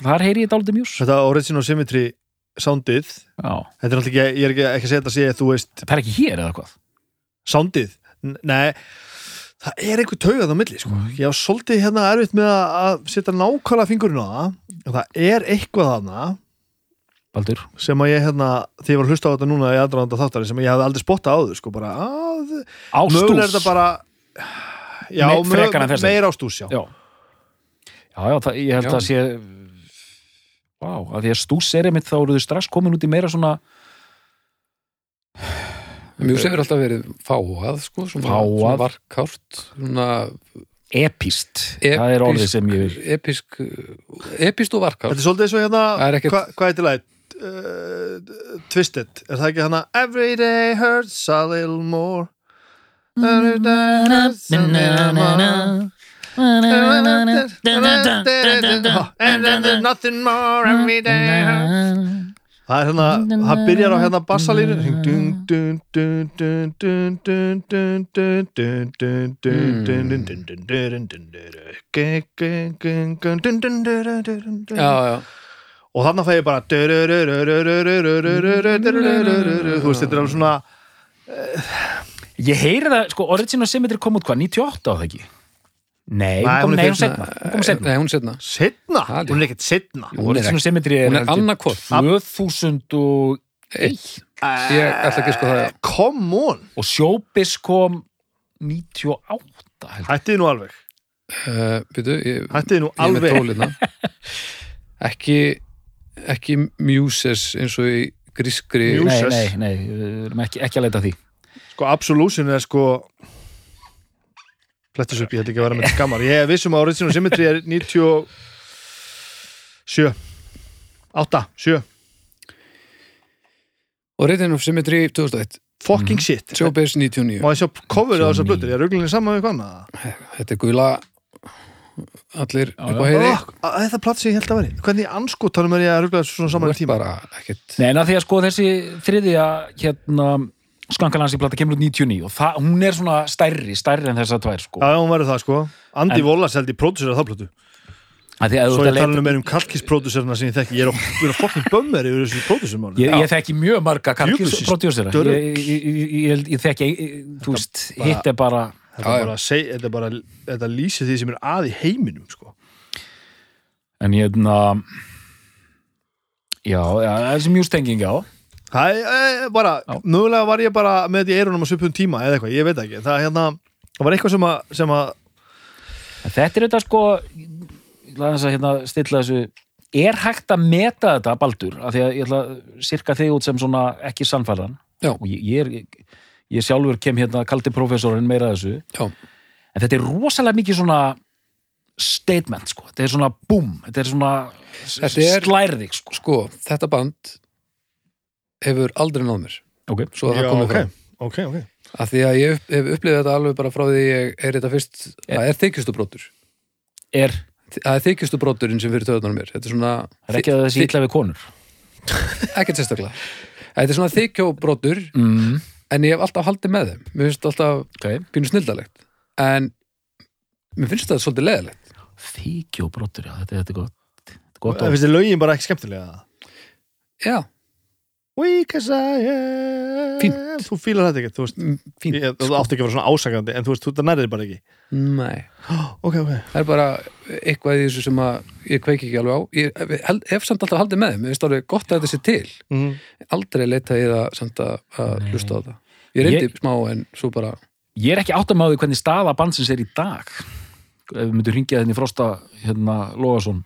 þar heyri ég dálítið Muse þetta Original Symmetry soundið. Já. Þetta er náttúrulega ekki, ég er ekki, ekki að segja þetta að segja, þú veist, það er ekki hér eða hvað? Soundið? Nei, það er einhver taugað á milli, sko. Ég á svolítið hérna erfitt með að- að setja nákvæmlega fingurinn á það. Og það er eitthvað þarna Baldur? sem að ég hérna, því ég var að hlusta á þetta núna í aðdraðanda þáttari sem ég hafði aldrei spottað áður, sko, bara að, Á mögulega er stús. þetta bara já, Me- meira á stús, já, Já, já, já það, ég held Já. að sé Vá, að því að stús er einmitt þá eru þau strax komin út í meira svona Mjög hefur alltaf verið fáað sko, svona, Fáað. svona varkárt svona epist, það er orðið sem ég vil. Episk, epist og varkárt Þetta er svolítið svo hérna, Það er ekkert- hva, hvað heitir læt? Uh, twisted, er það ekki hérna Every day hurts a little more. Every day hurts a little more Nothing more every day Það er hérna, það byrjar á hérna bassalínu Já, já og þannig að það er bara þú veist, þetta er alveg svona Ég heyri það, sko, Origin of Symmetry kom út hvað, 98 á það ekki? Nei, hún kom setna Nei, hún setna Setna? Hún er ekkert setna Hún er annarkot 2001 Ég ætla ekki að sko það. Come on. Og Sjóbis kom 98 Hættið nú alveg? Eh, Hættið nú alveg? [laughs] Ekki ekki Muses eins og í grískri Muses? Nei, nei, nei, ekki að leita því. Sko Absolution er sko flettis upp, ég ætla ekki að vera með skammar. Ég er vissum að Original Symmetry er 97 8, 7 og Retin of Symmetry 2001 fucking shit. Showbiz 99 og ég sjá coverið á þessar 99. blötur, ég er ruglinni saman við hvað annað. Þetta er gula allir Já, upp á heiði. Oh, þetta platt sem ég held að veri hvernig anskotanum er ég að rugla þessu svona saman í tíma? bara ekkert Nei, en að því að sko þessi þriðja hérna skankalansi plata kemur út 99 og það, hún er svona stærri, stærri en þessar tvær sko. já, já, hún verður það sko. Andi Volas held það blötu Að því að svo ég að tala um einum kalkispróduserna sem ég þekki. Ég er að fokkin bömmir yfir þessu pródusermáli Ég, ég þekki mjög marga dörg. ég, ég, ég, þekki, þú veist, hitt er bara þetta, er bara, seg, þetta, er bara, þetta lýsir því sem er að í heiminum sko. en ég hérna já, já, þessi mjústenging já það er e, bara, Já. mögulega var ég bara með þetta í eirunum á svipum tíma eða eitthvað, ég veit ekki. Það, hérna, það var eitthvað sem að, sem að þetta er þetta sko ég ætla að hérna stilla þessu. Er hægt að meta þetta Baldur? Af því að ég ætla að sirka þig út sem svona ekki sannfæðan og ég, ég, er, ég, sjálfur kem hérna kaldi professorinn meira að þessu. Já. en þetta er rosalega mikið svona statement sko, þetta er svona boom, þetta er svona Þetta er- slærðig sko. Sko, þetta band hefur aldrei náð mér. Ok, svo að það já, komið ok, fram ok, ok. Af því að ég hef upplifið þetta alveg bara frá því ég er þetta fyrst það er þykjustubrótur er, það er þykjustubróturinn sem fyrir töðunum mér. Þetta er svona, er ekki að þessi ítla við konur. Ekkert sérstaklega. Þetta er svona þykjóbrótur mm, en ég hef alltaf haldið með þeim. Mér finnst alltaf ok, pínu snildalegt en mér finnst það svolítið leðilegt þykjóbrotur já, þetta, þetta er gott. Þetta er gott það orð. finnst þið lögin bara ekki skemmtilega? Já, Weak as I am. Fínt. þú fílar þetta ekki, þú veist. Mm, fínt ég, þú átti ekki að vera svona ásakandi en þú veist, þú nærið bara ekki. Nei, [gasps] ok, ok, það er bara eitthvað í þessu sem að ég kveiki ekki alveg á. Ég held, hef samt alltaf haldið með þeim. Mér finnst alveg gott að þetta sé til. Mm. aldrei leita ég það samt að, að hlusta á það. Ég reyndi Ég- smá en svo bara ég er ekki áttum á því hvernig staða bandsins er í dag. Ef við myndum hringja þenni frosta hérna Lóðarsson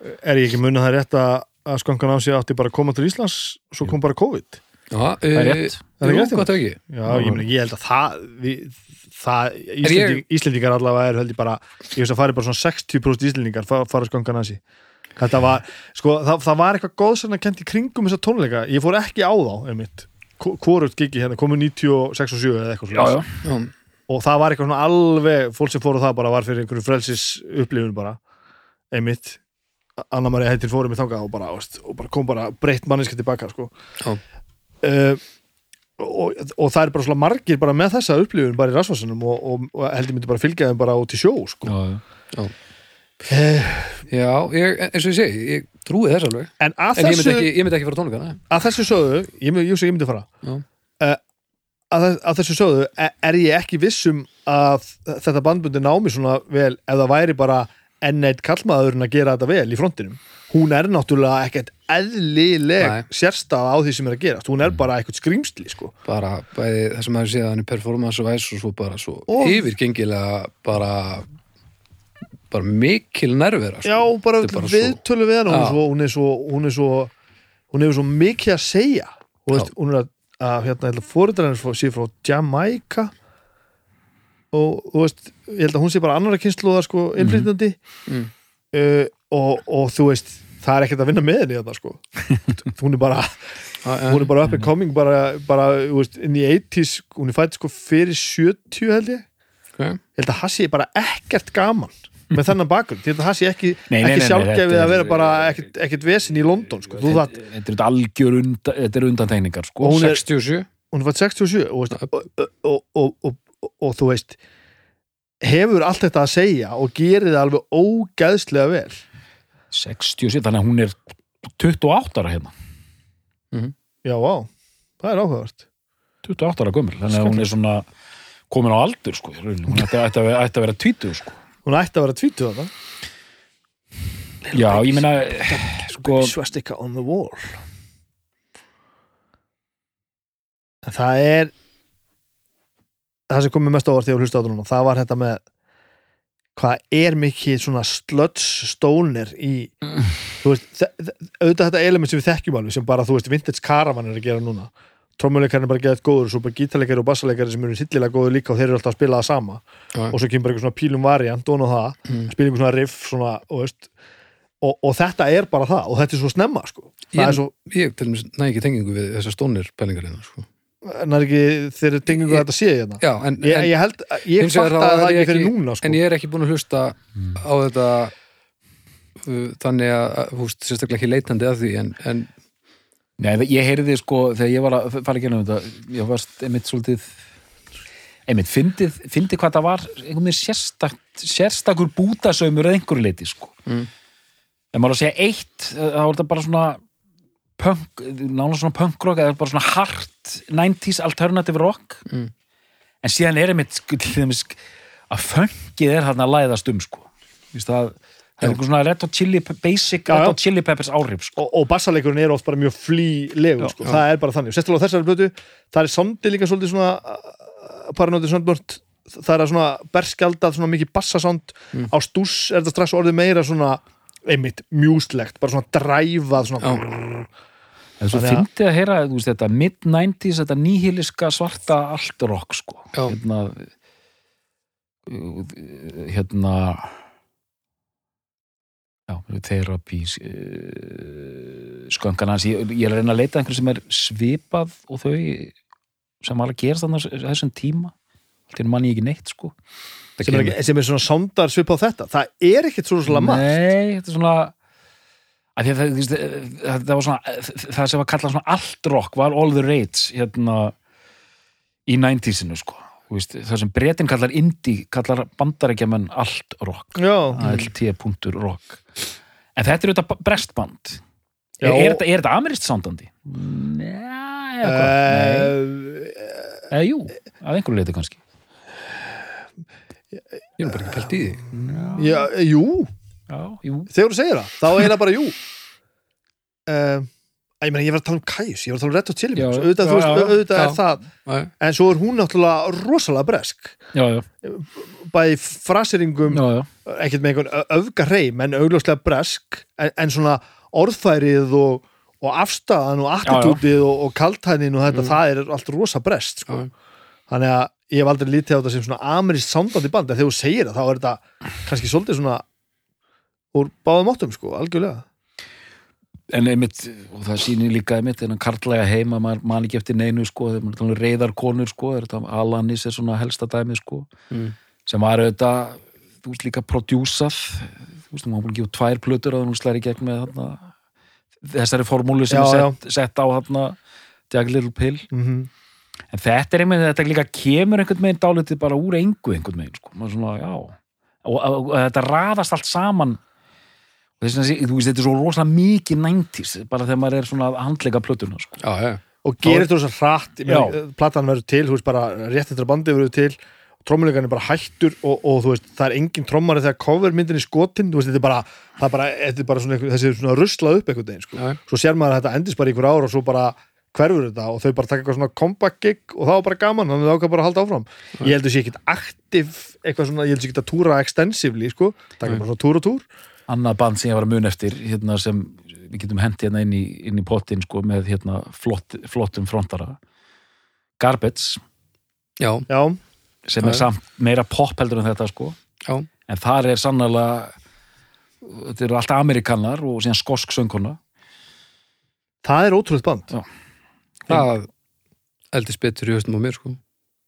er ég ekki munið það rétt að að skankan á sig átti bara að koma til Íslands svo kom bara COVID. Já, það er rétt. Það er jú, rétt, ekki? Já, ég, meni, ég held að það, við, það Íslending, ég- Íslendingar allavega er held ég bara, ég veist að fari bara svona 60% Íslendingar fara, fara skangan að sí þetta var, sko, það, það var eitthvað góðsarna kent í kringum þessa tónleika. Ég fór ekki á þá, einmitt. Hvort gigi hérna, komu 96 og 7 eða eitthvað svona já. já, og það var eitthvað svona alveg, fólk sem fór á það bara var fyrir einhverju frelsis upplifun bara einmitt Anna Maria heitir fórum í þangað og bara, veist, og bara kom bara breytt manneska tilbaka sko. Uh, og, og það er bara svona margir bara með þessa upplifun bara í rasvarsanum og, og, og heldur myndi bara fylgja þeim bara út í sjó sko. Já, já. uh, já ég, eins og ég segi, ég trúi þess alveg. En en ég myndi þessu, ekki, ég myndi ekki fara tónleikana að þessu sögðu ég, myndi- ég, myndi fara. Uh, að, að þessu sögðu er, er ég ekki vissum að þetta bandbundi námi svona vel ef það væri bara enn eitt kallmaðurinn að gera þetta vel í frontinum hún er náttúrulega ekkert eðlileg Nei. sérstaða á því sem er að gerast hún er bara eitthvað skrýmsli sko. bara bæði það sem maður séð hann í performance og væs og svo bara svo Og- yfirgengilega bara bara mikil nærvera sko. já, bara, er bara svo- viðtölu við er Já. svo, hún er svo hún er svo hún hefur svo mikið að segja og veist, hún er að, að hérna, fóruðræðin sé frá Jamaica og þú veist ég held að hún sé bara annara kynsluða sko, innflytjandi Mm. uh, og, og þú veist það er ekkert að vinna með henni þetta sko [laughs] hún er bara, já. hún er bara up and coming bara, bara veist, inn í 80s hún er fætt sko fyrir 70 held ég Ok. ég held að það sé bara ekkert gaman með þennan bakgrunn, ég að það sé ekki, ekki sjálfgefið þetta að vera er- bara ekkert, ekkert vesin í London sko. Þetta þetta er algjör undan, þetta er undantegningar sko. Hún er- 67 hún er fætt 67 og, veist, og, og, og, og, og, og þú veist hefur allt þetta að segja og gerir það alveg ógæðslega vel. 67, þannig að hún er 28 ára hérna. Já, á, það er áhugavert. 28 ára gömur, þannig að hún er svona komin á aldur sko, hún ætti, ætti, að vera, ætti að vera 20 sko. hún ætti að vera tvítu þetta já, ég meina sko, swastika on the wall. En það er það sem komið mest ávart þegar hlusta á þetta núna það var þetta með hvað er mikið svona sludge stónir í þú veist, auðvitað þetta element sem við þekkjum alveg sem bara, þú veist, vintage caravan er að gera núna trommuleikarinn er bara að gera þetta góður og svo bara gítarleikari og bassaleikari sem eru sillilega góður líka og þeir eru alltaf að spila það sama Já. og svo kemur bara eitthvað svona pílum variant og það, Mm. spila eitthvað svona riff svona, og, veist, og, og þetta er bara það og þetta er svo snemma sko. Ég- svo, Ég næ ekki tengingu við þessar stónir pælingar hérna sko. En það er ekki þeir eru tengingu að þetta sé hérna Já, en, ég, en, ég held, ég fatt að það ekki fyrir núna sko. en ég er ekki búin að hlusta á þetta uh, þannig að, húst, sérstaklega ekki leitandi að því en, en Nei, ég heyrði sko, þegar ég var að fara ekki um þetta, ég varst einmitt svolítið einmitt, fyndið, fyndið hvað það var einhvern veginn sérstak, sérstakur bútasaumur eða einhverju leiti, sko Mm. en maður að segja eitt þá var þetta bara svona punk, nálega svona punkrock eða bara svona hard 90s alternative rock Mm. en síðan er einmitt sko, að funkið er hann að læðast um, sko það, það er einhver svona Red Hot Chili basic Já, Red já. Hot Chili Peppers áhrif, sko og, og bassaleikurinn er oft bara mjög flýlegur sko. það er bara þannig, sérstaklega á þessari blötu það er sondi líka svolítið svona uh, paranótið soundbort það er að svona berskjaldað svona mikið bassasound Mm. á stús er þetta strax orðið meira svona einmitt mjúslegt, bara svona dræfað svona Já. En svo Þannig að- að heyra þú veist, þetta mid-90s, þetta nýhiliska svarta allt rock sko. Hérna hérna já, therapy uh, sköngan hans. Ég, ég er að reyna að leita að einhverju sem er svipað og þau sem alveg gerast þannig þessum tíma. Allt er manni ekki neitt sko. Sem er, ekki, sem er svona soundar svip á þetta. Það er ekkert svo svona margt. Nei, þetta er svona að að það, veist, það, svona það sem var kallað svona allt rock var all the rage hérna í 90-sinu sko. Það sem bretin kallar indie kallar bandarækjaman allt rock. ALT.rock en þetta er auðvitað brestband er, er, er þetta amirist sándandi? Nei, eða jú, að einhverju leiti kannski. Ég er bara ekki pælt í því. Jú þegar þú segir það, þá er það bara jú. [laughs] Uh, ég meina ég var að tala um Kajus, ég var að tala um Chili Já, Peppers. Auðvitað, já, veist, auðvitað Já. er það. Já, en svo er hún náttúrulega rosalega bresk. Já, já, bæði fraseringum ekkert með einhvern öfga hreim en augljóslega bresk en, en svona orðfærið og, og afstæðan og attitútið og, og kaltæðin og þetta, það er allt rosa brest sko. þannig að ég hef aldrei lítið á þetta sem svona amirist sándandi band en þegar þú segir það þá er þetta kannski svolítið svona úr báðum áttum sko, algjörlega. En einmitt, og það sýnir líka einmitt en að karlæga heima, maður man ekki eftir neinu sko, þegar maður er talað um reyðar konur sko, er þetta Alanis er svona helsta dæmi sko, Mm. sem var auðvitað þú veist líka prodjúsað þú veist, var búin að gefa tvær plötur að hún slæri gegn með þarna, þessari formúlu sem Já, er sett, sett á þarna Jagged Little Pill. Mm en þetta er einmitt, þetta líka kemur einhvern veginn dálítið bara úr engu einhvern veginn sko, maður svona, já. Og, og, og, og þetta raðast allt saman og þess að þú veist, þetta er svo rosalega mikið næntis, bara þegar maður er svona að handleika plötuna, sko. já, já. og gerir þetta svo hratt meina, Já. platan verður til, þú veist bara rétt eftir að bandi verður til trommuleikarinn er bara hættur og, og þú veist, það er engin trommari þegar covermyndin er skotin, þú veist, þetta er bara, það er bara, þetta er bara svona, þessi svona ruslað upp einhvern veginn, sko. Svo sér maður að þetta endist bara í ykkur ár og svo bara hverfur þetta og þau bara taka eitthvað svona comeback gig og það var bara gaman, þannig að það ákvað bara að halda áfram. Ég held að sé ekkit aktiv, eitthvað svona, ég held að sé ekkit að túra extensively, sko, taka bara svona túr og túr. Annað band sem ég var að mun eftir, hérna sem við getum hendi hérna inn í, inn í pottin, sko, með hérna flott, flottum frontara. Garbage, já, Já, sem er Já. samt meira pop heldur en þetta, sko. já. En þar er sannlega, þetta eru alltaf amerikanar og síðan skosk söngkona. það er ótrúlega band. það eldist betur í höstum á mér sko.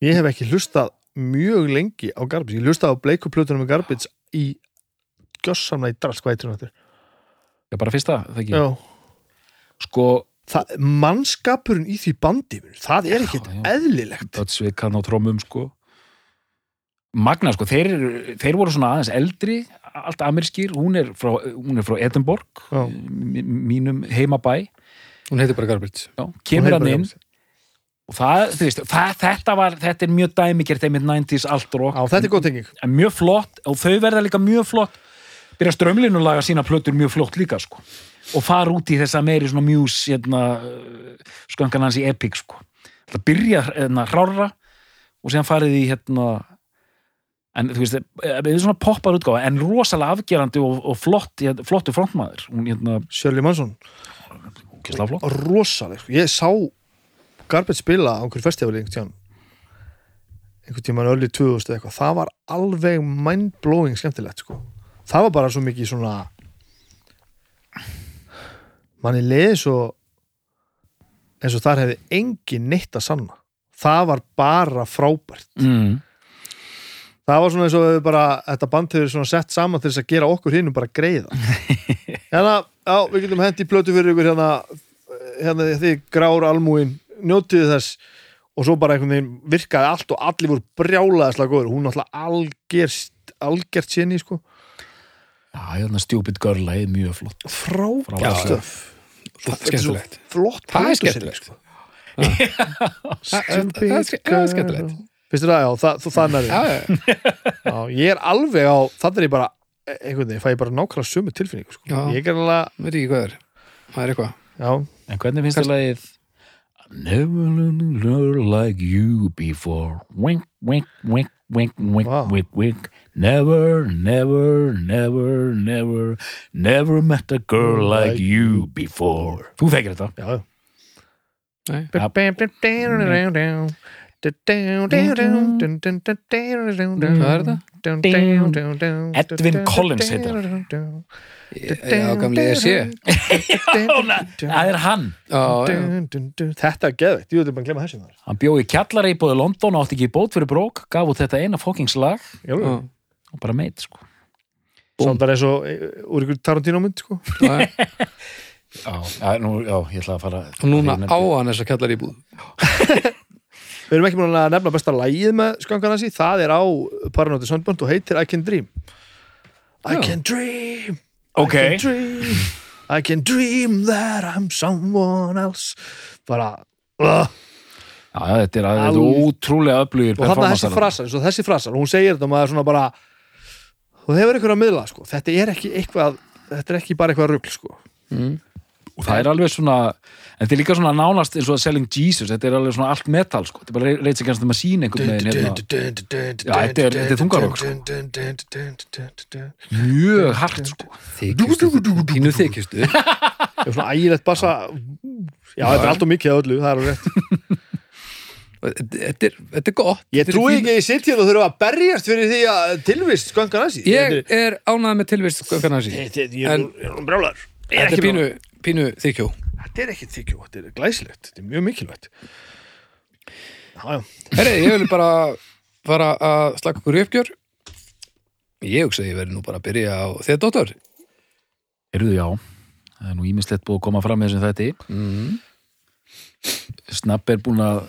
Ég hef ekki hlustað mjög lengi á Garbage. Ég hlustaði á bleikuplötunum með Garbage í gjössamna í drast, hvað hún þetta? Það er bara fyrsta, það ekki. Já. Sko, Það, mannskapurinn í því bandi, það er ekkit já. eðlilegt. Dödsvik hann á trómum sko Magna sko, þeir, eru- þeir voru svona aðeins eldri allt amerskir, hún er frá, hún er frá Edinborg, Já. mínum heimabæ, hún heitir bara Garbage já, kemur hann inn og það, þú veist, það, þetta var þetta er mjög dæmigert einmitt 90s allt rock Já, þetta er góð tenging. en mjög flott og þau verða líka mjög flott byrja strömlinulega sína plötur mjög flott líka sko. Og fara út í þessa meiri svona mjús hérna, sköngan hans í Epic sko. Það byrja hérna hrára og síðan farið í hérna en þú veist, það er svona poppar útgáfa en rosalega afgerandi og, og flott hérna, flottu frontmaður. Hérna, Shirley Manson, kistlega flott. Rosaleg sko. ég sá Garbage spila á einhverju festivali einhvern tíðan einhvern tíðan öll í 2000 eða eitthvað. Það var alveg mind-blowing skemmtilegt sko. Það var bara svo mikið svona manni leiði svo eins og þar hefði engin neitt að sanna. Það var bara frábært. Mm. það var svona eins og bara þetta band hefur svona sett saman til þess að gera okkur hinnum bara greiða. [laughs] Hérna, já, við getum hendi plötu fyrir ykkur hérna, hérna því grár almúin, njótiðu þess. Og svo bara einhvern veginn virkaði allt og allir voru brjálaðislega góður hún alltaf algjert algjert sinni sko já, hérna Stupid Girl er mjög flott frábært stöf Það er skemmtilegt. flott Það er skemmtilegt. sko. Það er- það er ske- það er skemmtilegt. þér það, já, það, það já, Já, ég er alveg á, þannig er ég bara einhvern veginn, fæ ég bara nákvæmlega sömu tilfinningu sko. Já. ég er alveg, veit ekki hvað er. Það er eitthvað. já, en hvernig finnst þér lagið Never learned like you before Wink, wink, wink, wink, wink, Wow. wink, wink. Never, never, never, never Never met a girl like you before. Þú þekkir þetta? Já, já. Nei. Hvað er þetta? Edwin Collins heitir Ég- Já, gamli ég sé. [laughs] Það er hann. Þetta er geðveitt, ég veit bara að glemma þessu maður. Hann bjóði kjallara í bóði London átti ekki í bót fyrir brók gaf út þetta eina já. og bara meit sko Samt bara eins og eh, úr ykkur Tarantino mynd sko. [laughs] Já, já. Nú, já ég ætla að fara Og núna á hann þess að kallar íbúð. [laughs] Við erum ekki múin að nefna besta lægið með skankanasi, það er á Paranóti Sandbönd og heitir I Can Dream I Já. can dream Ok. I can dream I can dream that I'm someone else bara uh, Já, já, þetta er, þetta er ótrúlega öflugir og þarna þessi frasar, eins og þessi frasar og hún segir þetta og maður er svona bara þú hefur eitthvað að miðla sko. þetta er ekki eitthvað þetta er ekki bara eitthvað rugl sko. Mm. og það er alveg svona þetta er líka svona nánast eins og að Selling Jesus þetta er alveg svona allt metal sko. þetta er bara kannast um að sína einhvern veginn hérna. Já, þetta er- þungarokk, sko. mjög hart sko. Þykistu, pínu þykistu. [laughs] Er svona ægilegt bassa Já, þetta er allt og mikið af öllu, það er alveg rétt Þetta er, þetta er gott. Ég trúi ekki að ég sitt hérna og þurfa að berjast fyrir því að tilvist sköngan að sí Ég er ánægð með tilvist skökkarnar sín. Ég er brjálar Þetta er pínu, pínu þykjó. Þetta er ekki þykju, þetta er glæsilegt Þetta er mjög mikilvægt Herri, ég vil bara fara að slaka okkur í uppgjör. Ég hugsa að ég verði nú bara að byrja á þér, dóttor. Erðu já, það er nú ímislegt búið að koma fram með þessum þetta Mm. Snapp er búin að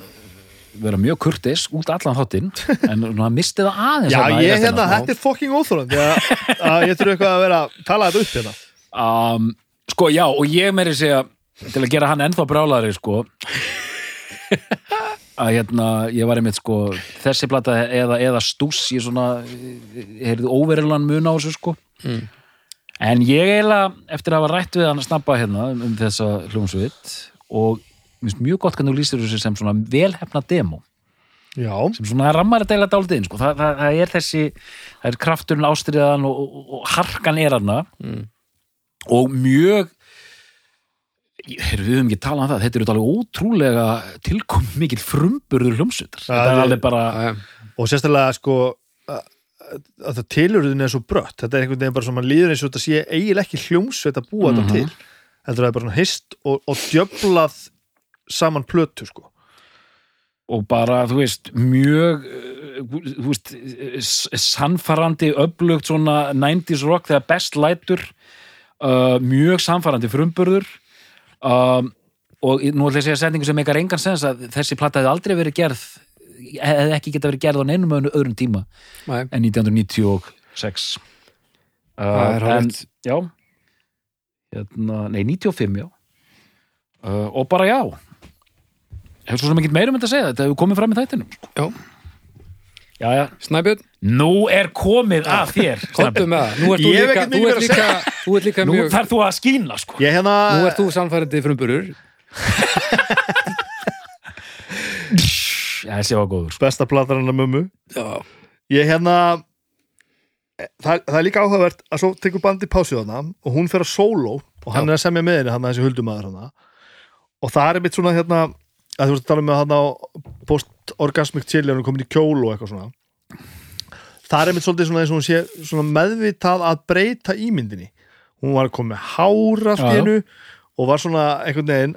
vera mjög kurtis út allan þáttinn [laughs] en hann misti það aðeins Já, þarna í ég hérna, þetta er fucking óþólandi að, að ég þurfa eitthvað að vera að tala þetta upp hérna um, Sko, já, og ég meiri segja til að gera hann ennþá brálari sko að hérna, ég var einmitt sko þessi plata eða, eða stús ég svona, heyrðu óverilan mun á þessu sko Mm. en ég eiginlega, eftir að hafa rætt við hann að snabba hérna um, um þessa hljómsveit og mér finnst mjög gott þú lýstir þessu sem svona velhefna demo Já, sem svona rammar að deila dálítið inn sko. það, það, það er þessi, það er krafturinn ástriðan og, og, og harkan er hana Mm. og mjög Heru, við höfum ekki talað um það, þetta eru alveg ótrúlega tilkom mikil frumburður hljómsveitar. Það þetta er alveg bara og sérstaklega sko að, að það tilurðin er svo brött. Þetta er einhvern veginn bara sem mann líður eins og þetta sé eiginlega ekki hljómsveit að búa Mhm. þetta til. Heldur það er bara hist og, og djöflað saman plötu sko. Og bara, þú veist, mjög uh, þú veist, s- sannfarandi, öflugt svona 90s rock þegar best lætur. Uh, mjög sannfarandi frumburður um, og nú ætla ég að segja setningu sem meikar engan sens að þessi platta hefði aldrei verið gerð hefði ekki geta verið gerð á neinum öðrum- tíma Nei. en 1996 uh, Það er hárrétt. já hérna, nei 95 já uh, og bara já hefur svo sem ekki meira um þetta að segja þetta hefur komið fram í þættinum sko. Já. Já, já, Snæbjörn, nú er komið að þér [laughs] það. Nú ert þú Ég hef líka, ekkert þú mikið ert meira að líka, þú ert líka nú mjög, þarf þú að skína sko. ég hérna nú ert þú sannfærandi frumburur. [laughs] já, þessi var góður besta platan hennar mömmu Já. ég hérna það, það er líka áhugavert að svo tekur bandi pásu þarna og hún fer að sóló og hann Já. er að semja með henni hann þessi huldumæður hann og það er mitt svona hérna að þú veist að tala með hann á post-orgasmic chili hann er komin í kjól og eitthvað svona það er mitt svolítið svona eins og hún sé svona meðvitað að breyta ímyndinni hún var komið hár allt Já, í já. hennu og var svona einhvern veginn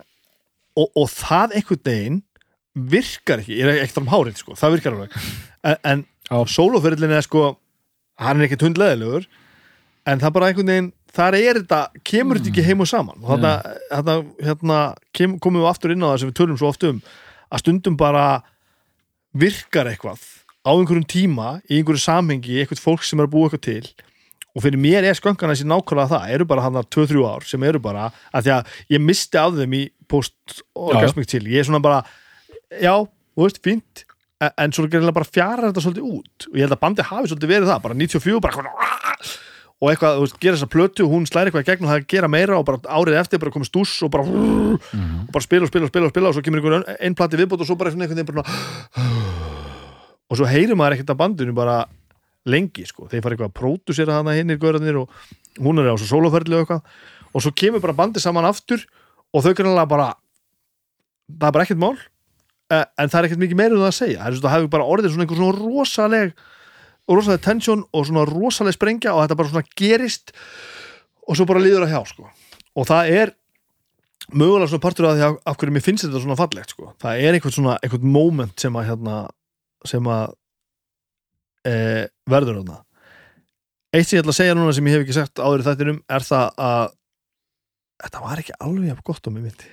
og, og það einhvern veginn virkar ekki, ég er ekki um hárið sko, það virkar alveg en, en Já. sólóferillin er sko hann er ekkert hundleðilegur en það bara einhvern veginn þar er þetta, kemur þetta ekki heim og saman. Og þarna, þarna hérna, kem, komum við aftur inn á það sem við tölum svo oft um að stundum bara virkar eitthvað á einhverjum tíma í einhverju samhengi, eitthvað fólk sem er að búa eitthvað til. Og fyrir mér er sköngan þessi nákvæmlega það, eru bara hann að 2-3 ár sem eru bara, að því að ég misti af þeim í post-orgasmic til. Ég er svona bara, já, þú veist, fínt en, en svo gerðilega bara fjara þetta svolítið út. Og ég held að bandi hafi svolítið verið það bara 94, bara og eitthvað, þú veist, gera þessa plötu hún slæri eitthvað í gegn og það er að gera meira og bara árið eftir bara komið stús og bara og bara spila og spila og spila og spila og svo kemur einhver einn plati viðbót og svo bara einhvern veginn bara og svo heyrir maður ekkert að bandinu bara lengi, sko, þeir fara eitthvað að pródusera hana hinn í gaurarnir og hún er á svo sóloferli og eitthvað. Og svo kemur bara bandi saman aftur og þau grannlega bara það er bara ekkert mál eh, en það er ekkert mikið meira um það að segja. Það er svona, það hefur bara orðið svona einhver svona rosaleg rosaleg tension og svona rosaleg sprengja og þetta bara svona gerist og svo bara líður að hjá sko. og það er mögulega svona partur af því að af hverju mér finnst þetta svona fallegt sko. það er einhvern svona einhvern moment sem að hérna, sem að e, verður þarna eitt sem ég ætla að segja núna sem ég hef ekki sagt áður í þættinum er það að þetta var ekki alveg gott á mig myndi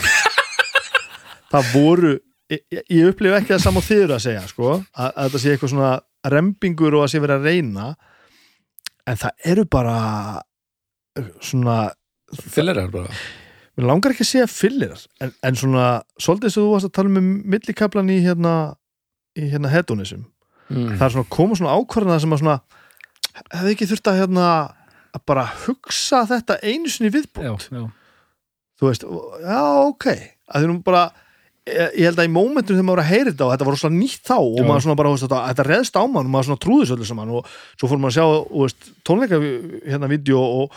[laughs] það voru ég, ég- upplifu ekki það saman þýður að segja sko, að, að þetta sé eitthvað svona rembingur og að sé verið að reyna en það eru bara uh, svona Fyllirar bara mér langar ekki að segja fyllir en, en svona, svolítið sem þú varst að tala um millikablan í hérna í hérna hedonism, mm. það er svona koma svona ákvarðana sem að svona hefði ekki þurft að hérna að bara hugsa þetta einu sinni viðbútt já, já. þú veist, já ok að því nú bara ég ég held að í mómentum þegar maður var að heyra þetta og þetta var svona nýtt þá og Já. maður svona bara, veist, þetta, þetta reðst á mann og maður svona trúði þessu öllu saman og svo fór maður að sjá veist, tónleika hérna vídeo og,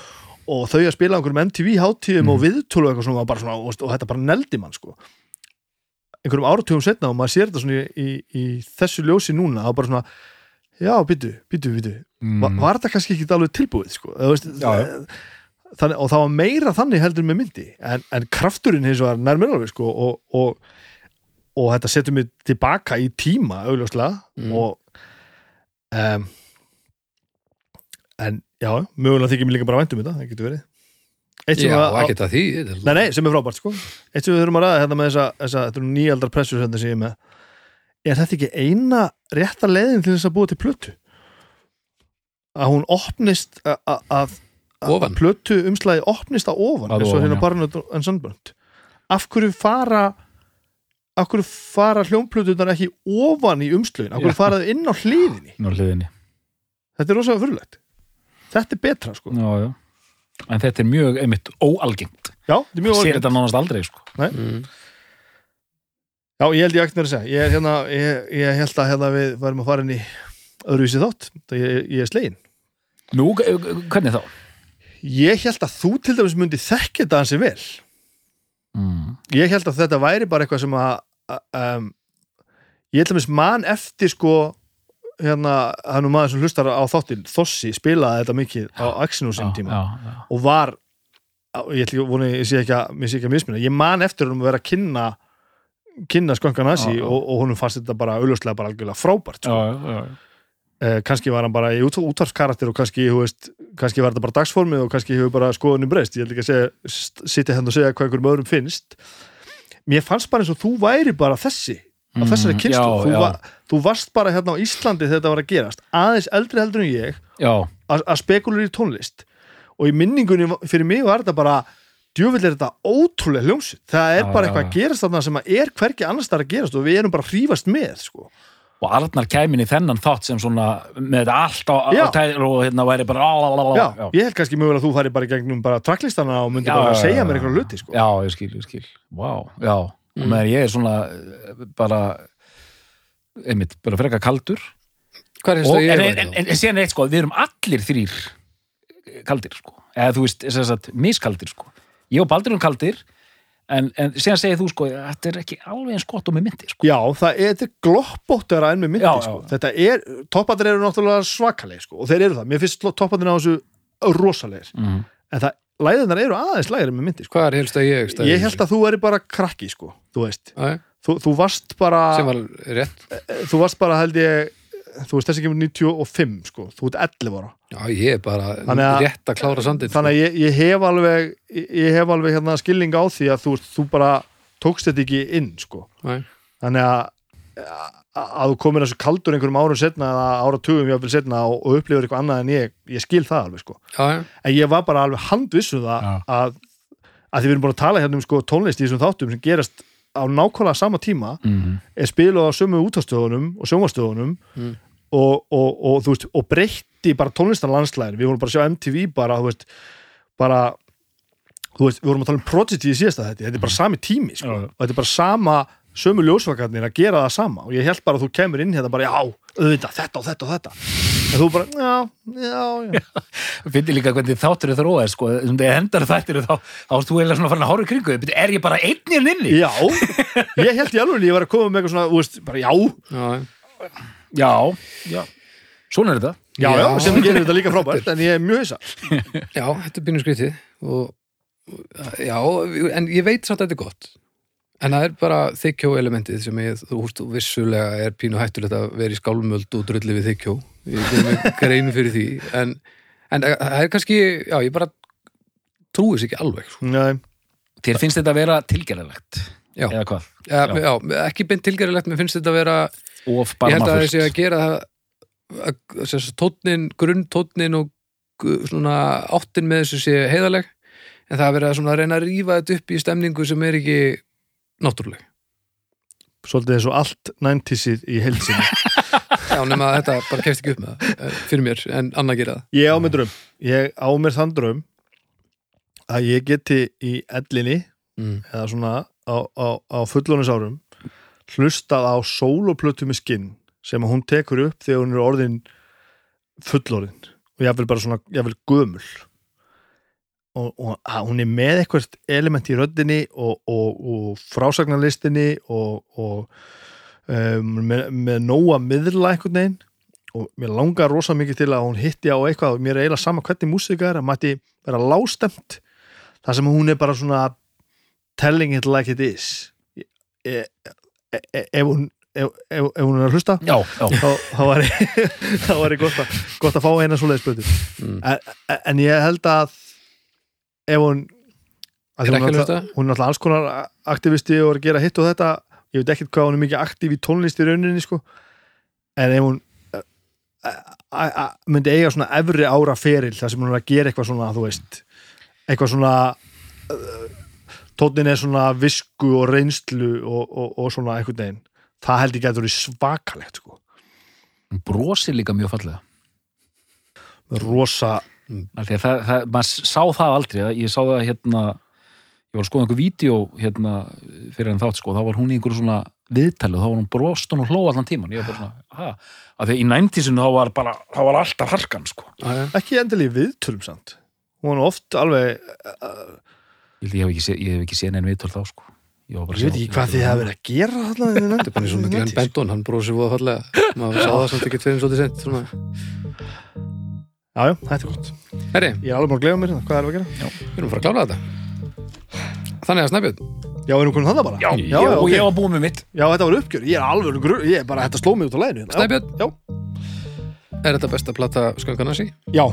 og þau að spila einhverjum MTV hátíðum Mhm. og viðtölu og eitthvað svona bara svona, veist, og þetta bara neldi mann sko einhverjum áratugum setna og maður sér þetta svona í, í, í þessu ljósi núna og bara svona, já, byttu, byttu, byttu Mm. Va, var þetta kannski ekki alveg tilbúið sko, Já, já. Þannig, og það var meira þannig heldur með myndi en, en krafturinn hins vegar nær mér alveg sko, og, og, og þetta setur mig tilbaka í tíma augljóslega Mm. og um, en já, mögulega þykir mér líka bara vænt um þetta, það getur verið Já, ekkert að því Nei, nei, sem er frábært sko Eitt sem við þurfum að ræða hérna með þessa, þessa þetta eru nýjaldar pressur sem ég er með Er þetta ekki eina rétta leiðin til þess að búa til plötu? Að hún opnist að- Ofan. plötu umslæði opnist að ofan eins og hérna. Barnett en Sandbönd Af hverju fara af hverju fara hljómplötunar ekki ofan í umslögin? Af hverju Já. fara þau inn á hliðinni? Nú er hliðinni Þetta er rosalega fyrirlegt Þetta er betra sko já, já. en þetta er mjög einmitt óalgengt Já, þetta er mjög sér þetta nánast aldrei sko. mm. Já, ég held ég ekkert mér að segja Ég, er hérna, ég, ég held að hérna, við varum að fara inn í öðruvísi þátt Það ég, ég er slegin Nú, hvernig þá? Ég held að þú til dæmis myndi þekki þetta hansi vel Mm. Ég held að þetta væri bara eitthvað sem að að, um, Ég held að mis man eftir sko hérna, hann og maður sem hlustar á þáttin Þossi spilaði þetta mikið á Axinu sinni tíma já, já. og var ég ekki voni, ég sé ekki að, ekki að mismina ég man eftir hún að vera að kynna kynna Já, hasi já. og, og honum fannst þetta bara auðljóslega bara algjörlega frábært sko. Já, já, já. Eh, kannski var hann bara í út, útvarskarakter og kannski, veist, kannski var þetta bara dagsformið og kannski hefur bara skoðunum breyst. Ég ætla ekki að sitja henni og segja hvað einhverjum öðrum finnst. Mér fannst bara eins og þú væri bara þessi á þessari Mm, kynstu, já, þú, já. va, þú varst bara hérna á Íslandi þegar þetta var að gerast. Aðeins eldri heldur en ég já, að að spekulur í tónlist. Og í minningunni fyrir mig var þetta bara djöfull er þetta ótrúlega hljómsitt það er Já, bara já, eitthvað já. að gerast þarna sem að er hvergi annars þar að gerast og við erum bara að hrífast með sko. Og Arnar kæmin í þennan þátt sem svona með allt á, á tæðir og hérna væri bara já, já, ég held kannski mögulega að þú færi bara gegnum bara tracklistana og myndi Já, bara að segja mér eitthvað luti sko. já, ég skil, ég skil. Vá, já, og meðan ég er svona eh, bara einmitt, bara freka kaldur. Hvað er og, en, en, en, en síðan eitt sko, við erum allir þrýr kaldir sko. Eða þú veist, þess að miskaldir sko. Ég og Baldur erum kaldir en, en síðan segir þú sko, þetta er ekki alveg eins gott og með myndi sko Já, það er, þetta er gloppóttara enn með myndi Já, sko. já. Þetta er, toppatir eru náttúrulega svakaleg sko, og þeir eru það, mér finnst toppatir á þessu rosalegir mm. en það, læðinar eru aðeins lægir með myndi sko. Hvað er helst að ég stæði Ég held að þú eri bara krakki sko, þú veist að þú, þú varst bara sem var rétt þú varst bara held ég þú veist þessi kemur 95 sko, þú ert 11 ára Já, ég er bara Þannig að- rétt að klára sandinn þannig að ég, ég hef alveg ég, hef alveg hérna skilning á því að þú, þú bara tókst þetta ekki inn sko. Nei. þannig að að að þú komir þessu kaldur einhverjum árum setna eða áratugum jáfnvel setna og, og upplifur eitthvað annað en ég, ég skil það alveg sko. Já, já, en ég var bara alveg handvissu það Já. að, að því við erum búin að tala hérna um sko, tónlist í þessum þáttum sem gerast á nákvæmlega sama tíma Mm. er spiluð á sömu útastöðunum og sjónvastöðunum Mm. og, og, og, veist, og breytti bara tónlistarlandslæðin, við vorum bara að sjá MTV bara, veist, bara veist, við vorum að tala um Prodigy í síðasta þetta þetta er bara sami tími, sko, og þetta er bara sama sömu ljósvakarnir að gera það sama. Og ég held bara að þú kemur inn hérna bara, já, auðvitað, þetta og þetta og þetta. En þú bara, já, já, já. [laughs] Fyndi líka hvernig þáttur er þróað sko, sem þegar hendar þættir þá þá erst þú eiginlega svona farin að horfa í kringu er ég bara einn hérna inni? já, ég held í alveg ég var að koma með eitthvað svona, þú veist, bara já. Já, Já, svona er þetta. Já, já, Já. sem gerir þetta líka frábært en ég er mjög hissa. Já, þetta er bínu skrítið og og- já, en ég veit samt að þetta er gott en það er bara þykjó elementið sem ég, þú veist, vissulega er pínu hættulegt að vera í skálmöld og drulli við þykjó ég gerir mig [laughs] greinu fyrir því en, en það er kannski, já, ég bara trúi þess ekki alveg sko. Nei, Þér finnst þetta að vera tilgerðilegt Já. Eða hvað? já, Já. já, ekki beint tilgerðilegt, mér finnst þetta að vera Of ég held að barmafullt þessi að gera það að- að tónnin, grunntónnin og svona áttin með þessu sé heiðaleg en það er að svona reyna að rífa þetta upp í stemningu sem er ekki náttúruleg. Svolítið eins og allt 90sið í heilsinni [laughs] já, nema þetta bara kefst ekki upp með það eh, fyrir mér, en annað gera það. Ég á mér dröm, ég á mér þann dröm að ég geti í ellinni mm. eða svona á, á, á fullónisárum hlustað á sóloplötu með skinn sem hún tekur upp þegar hún er orðin fullorðin. Og ég vil bara svona, ég vil gömul og, og að hún er með eitthvað element í röddinni og, og, og frásagnarlistinni og, og um, með, með nóga miðla einhvern veginn. Og mér langar rosa mikið til að hún hitti á eitthvað. Og mér er eiginlega sama hvernig músika er að mætti vera lástemt það sem hún er bara svona telling it like it is. E, e, e, ef hún ef, ef, ef hún er að hlusta Já, já, þá, þá var ég [laughs] þá var ég gott að, gott að fá eina svoleiðis blötu Mm. en, en ég held að ef hún Er hún, er alltaf alls konar aktivisti og er að gera hitt og þetta. Ég veit ekkert hvað hún er mikið aktív í tónlist í rauninni sko. En ef hún eh, a- a- myndi eiga svona efri ára feril þar sem hún er að gera eitthvað svona þú veist eitthvað svona uh, tónin er svona visku og reynslu og, og, og svona einhvern veginn það held ég getur svakalegt sko. Hún brosir líka mjög fallega. Rosa Af því að það, það, maður sá það aldrei ég sá það hérna ég var að skoða einhver vídeo hérna fyrir en þátt sko, þá var hún í einhverju svona viðtælu, þá var hún brost og hló allan tíman ég var bara svona, ha, af því að í næntísinu þá var bara, þá var alltaf harkan sko. Já. ekki endilega viðtölum samt. Hún var oft alveg ég, held ég, hef ekki sé, ég hef ekki séð neinn viðtöl þá sko. Ég, var bara að ég veit ekki hvað þið hafa verið að gera í þetta er bara eins og með Glenn Benton, hann bróði sér voða fallega maður sá það samt ekki fyrir svolítið sent svona. já, já, þetta er gott. Herri, ég er alveg búin að glefa mér hérna, hvað er að gera? Við erum að fara að klára þetta. Þannig að Snæbjörn. Já, við erum konum það bara? Já, já, ég, og ok. ég var búið með mitt. Já, þetta var uppgjör, ég er alveg gru... ég er bara, þetta sló mig út á læginu hérna. Snæbjörn. já, er þetta besta plata skankanasi? já,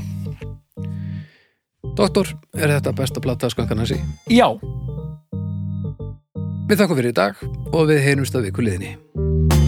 Doktor, er þetta besta plata skankanasi? já. Við þakkum fyrir í dag og við heyrumst að viku liðinni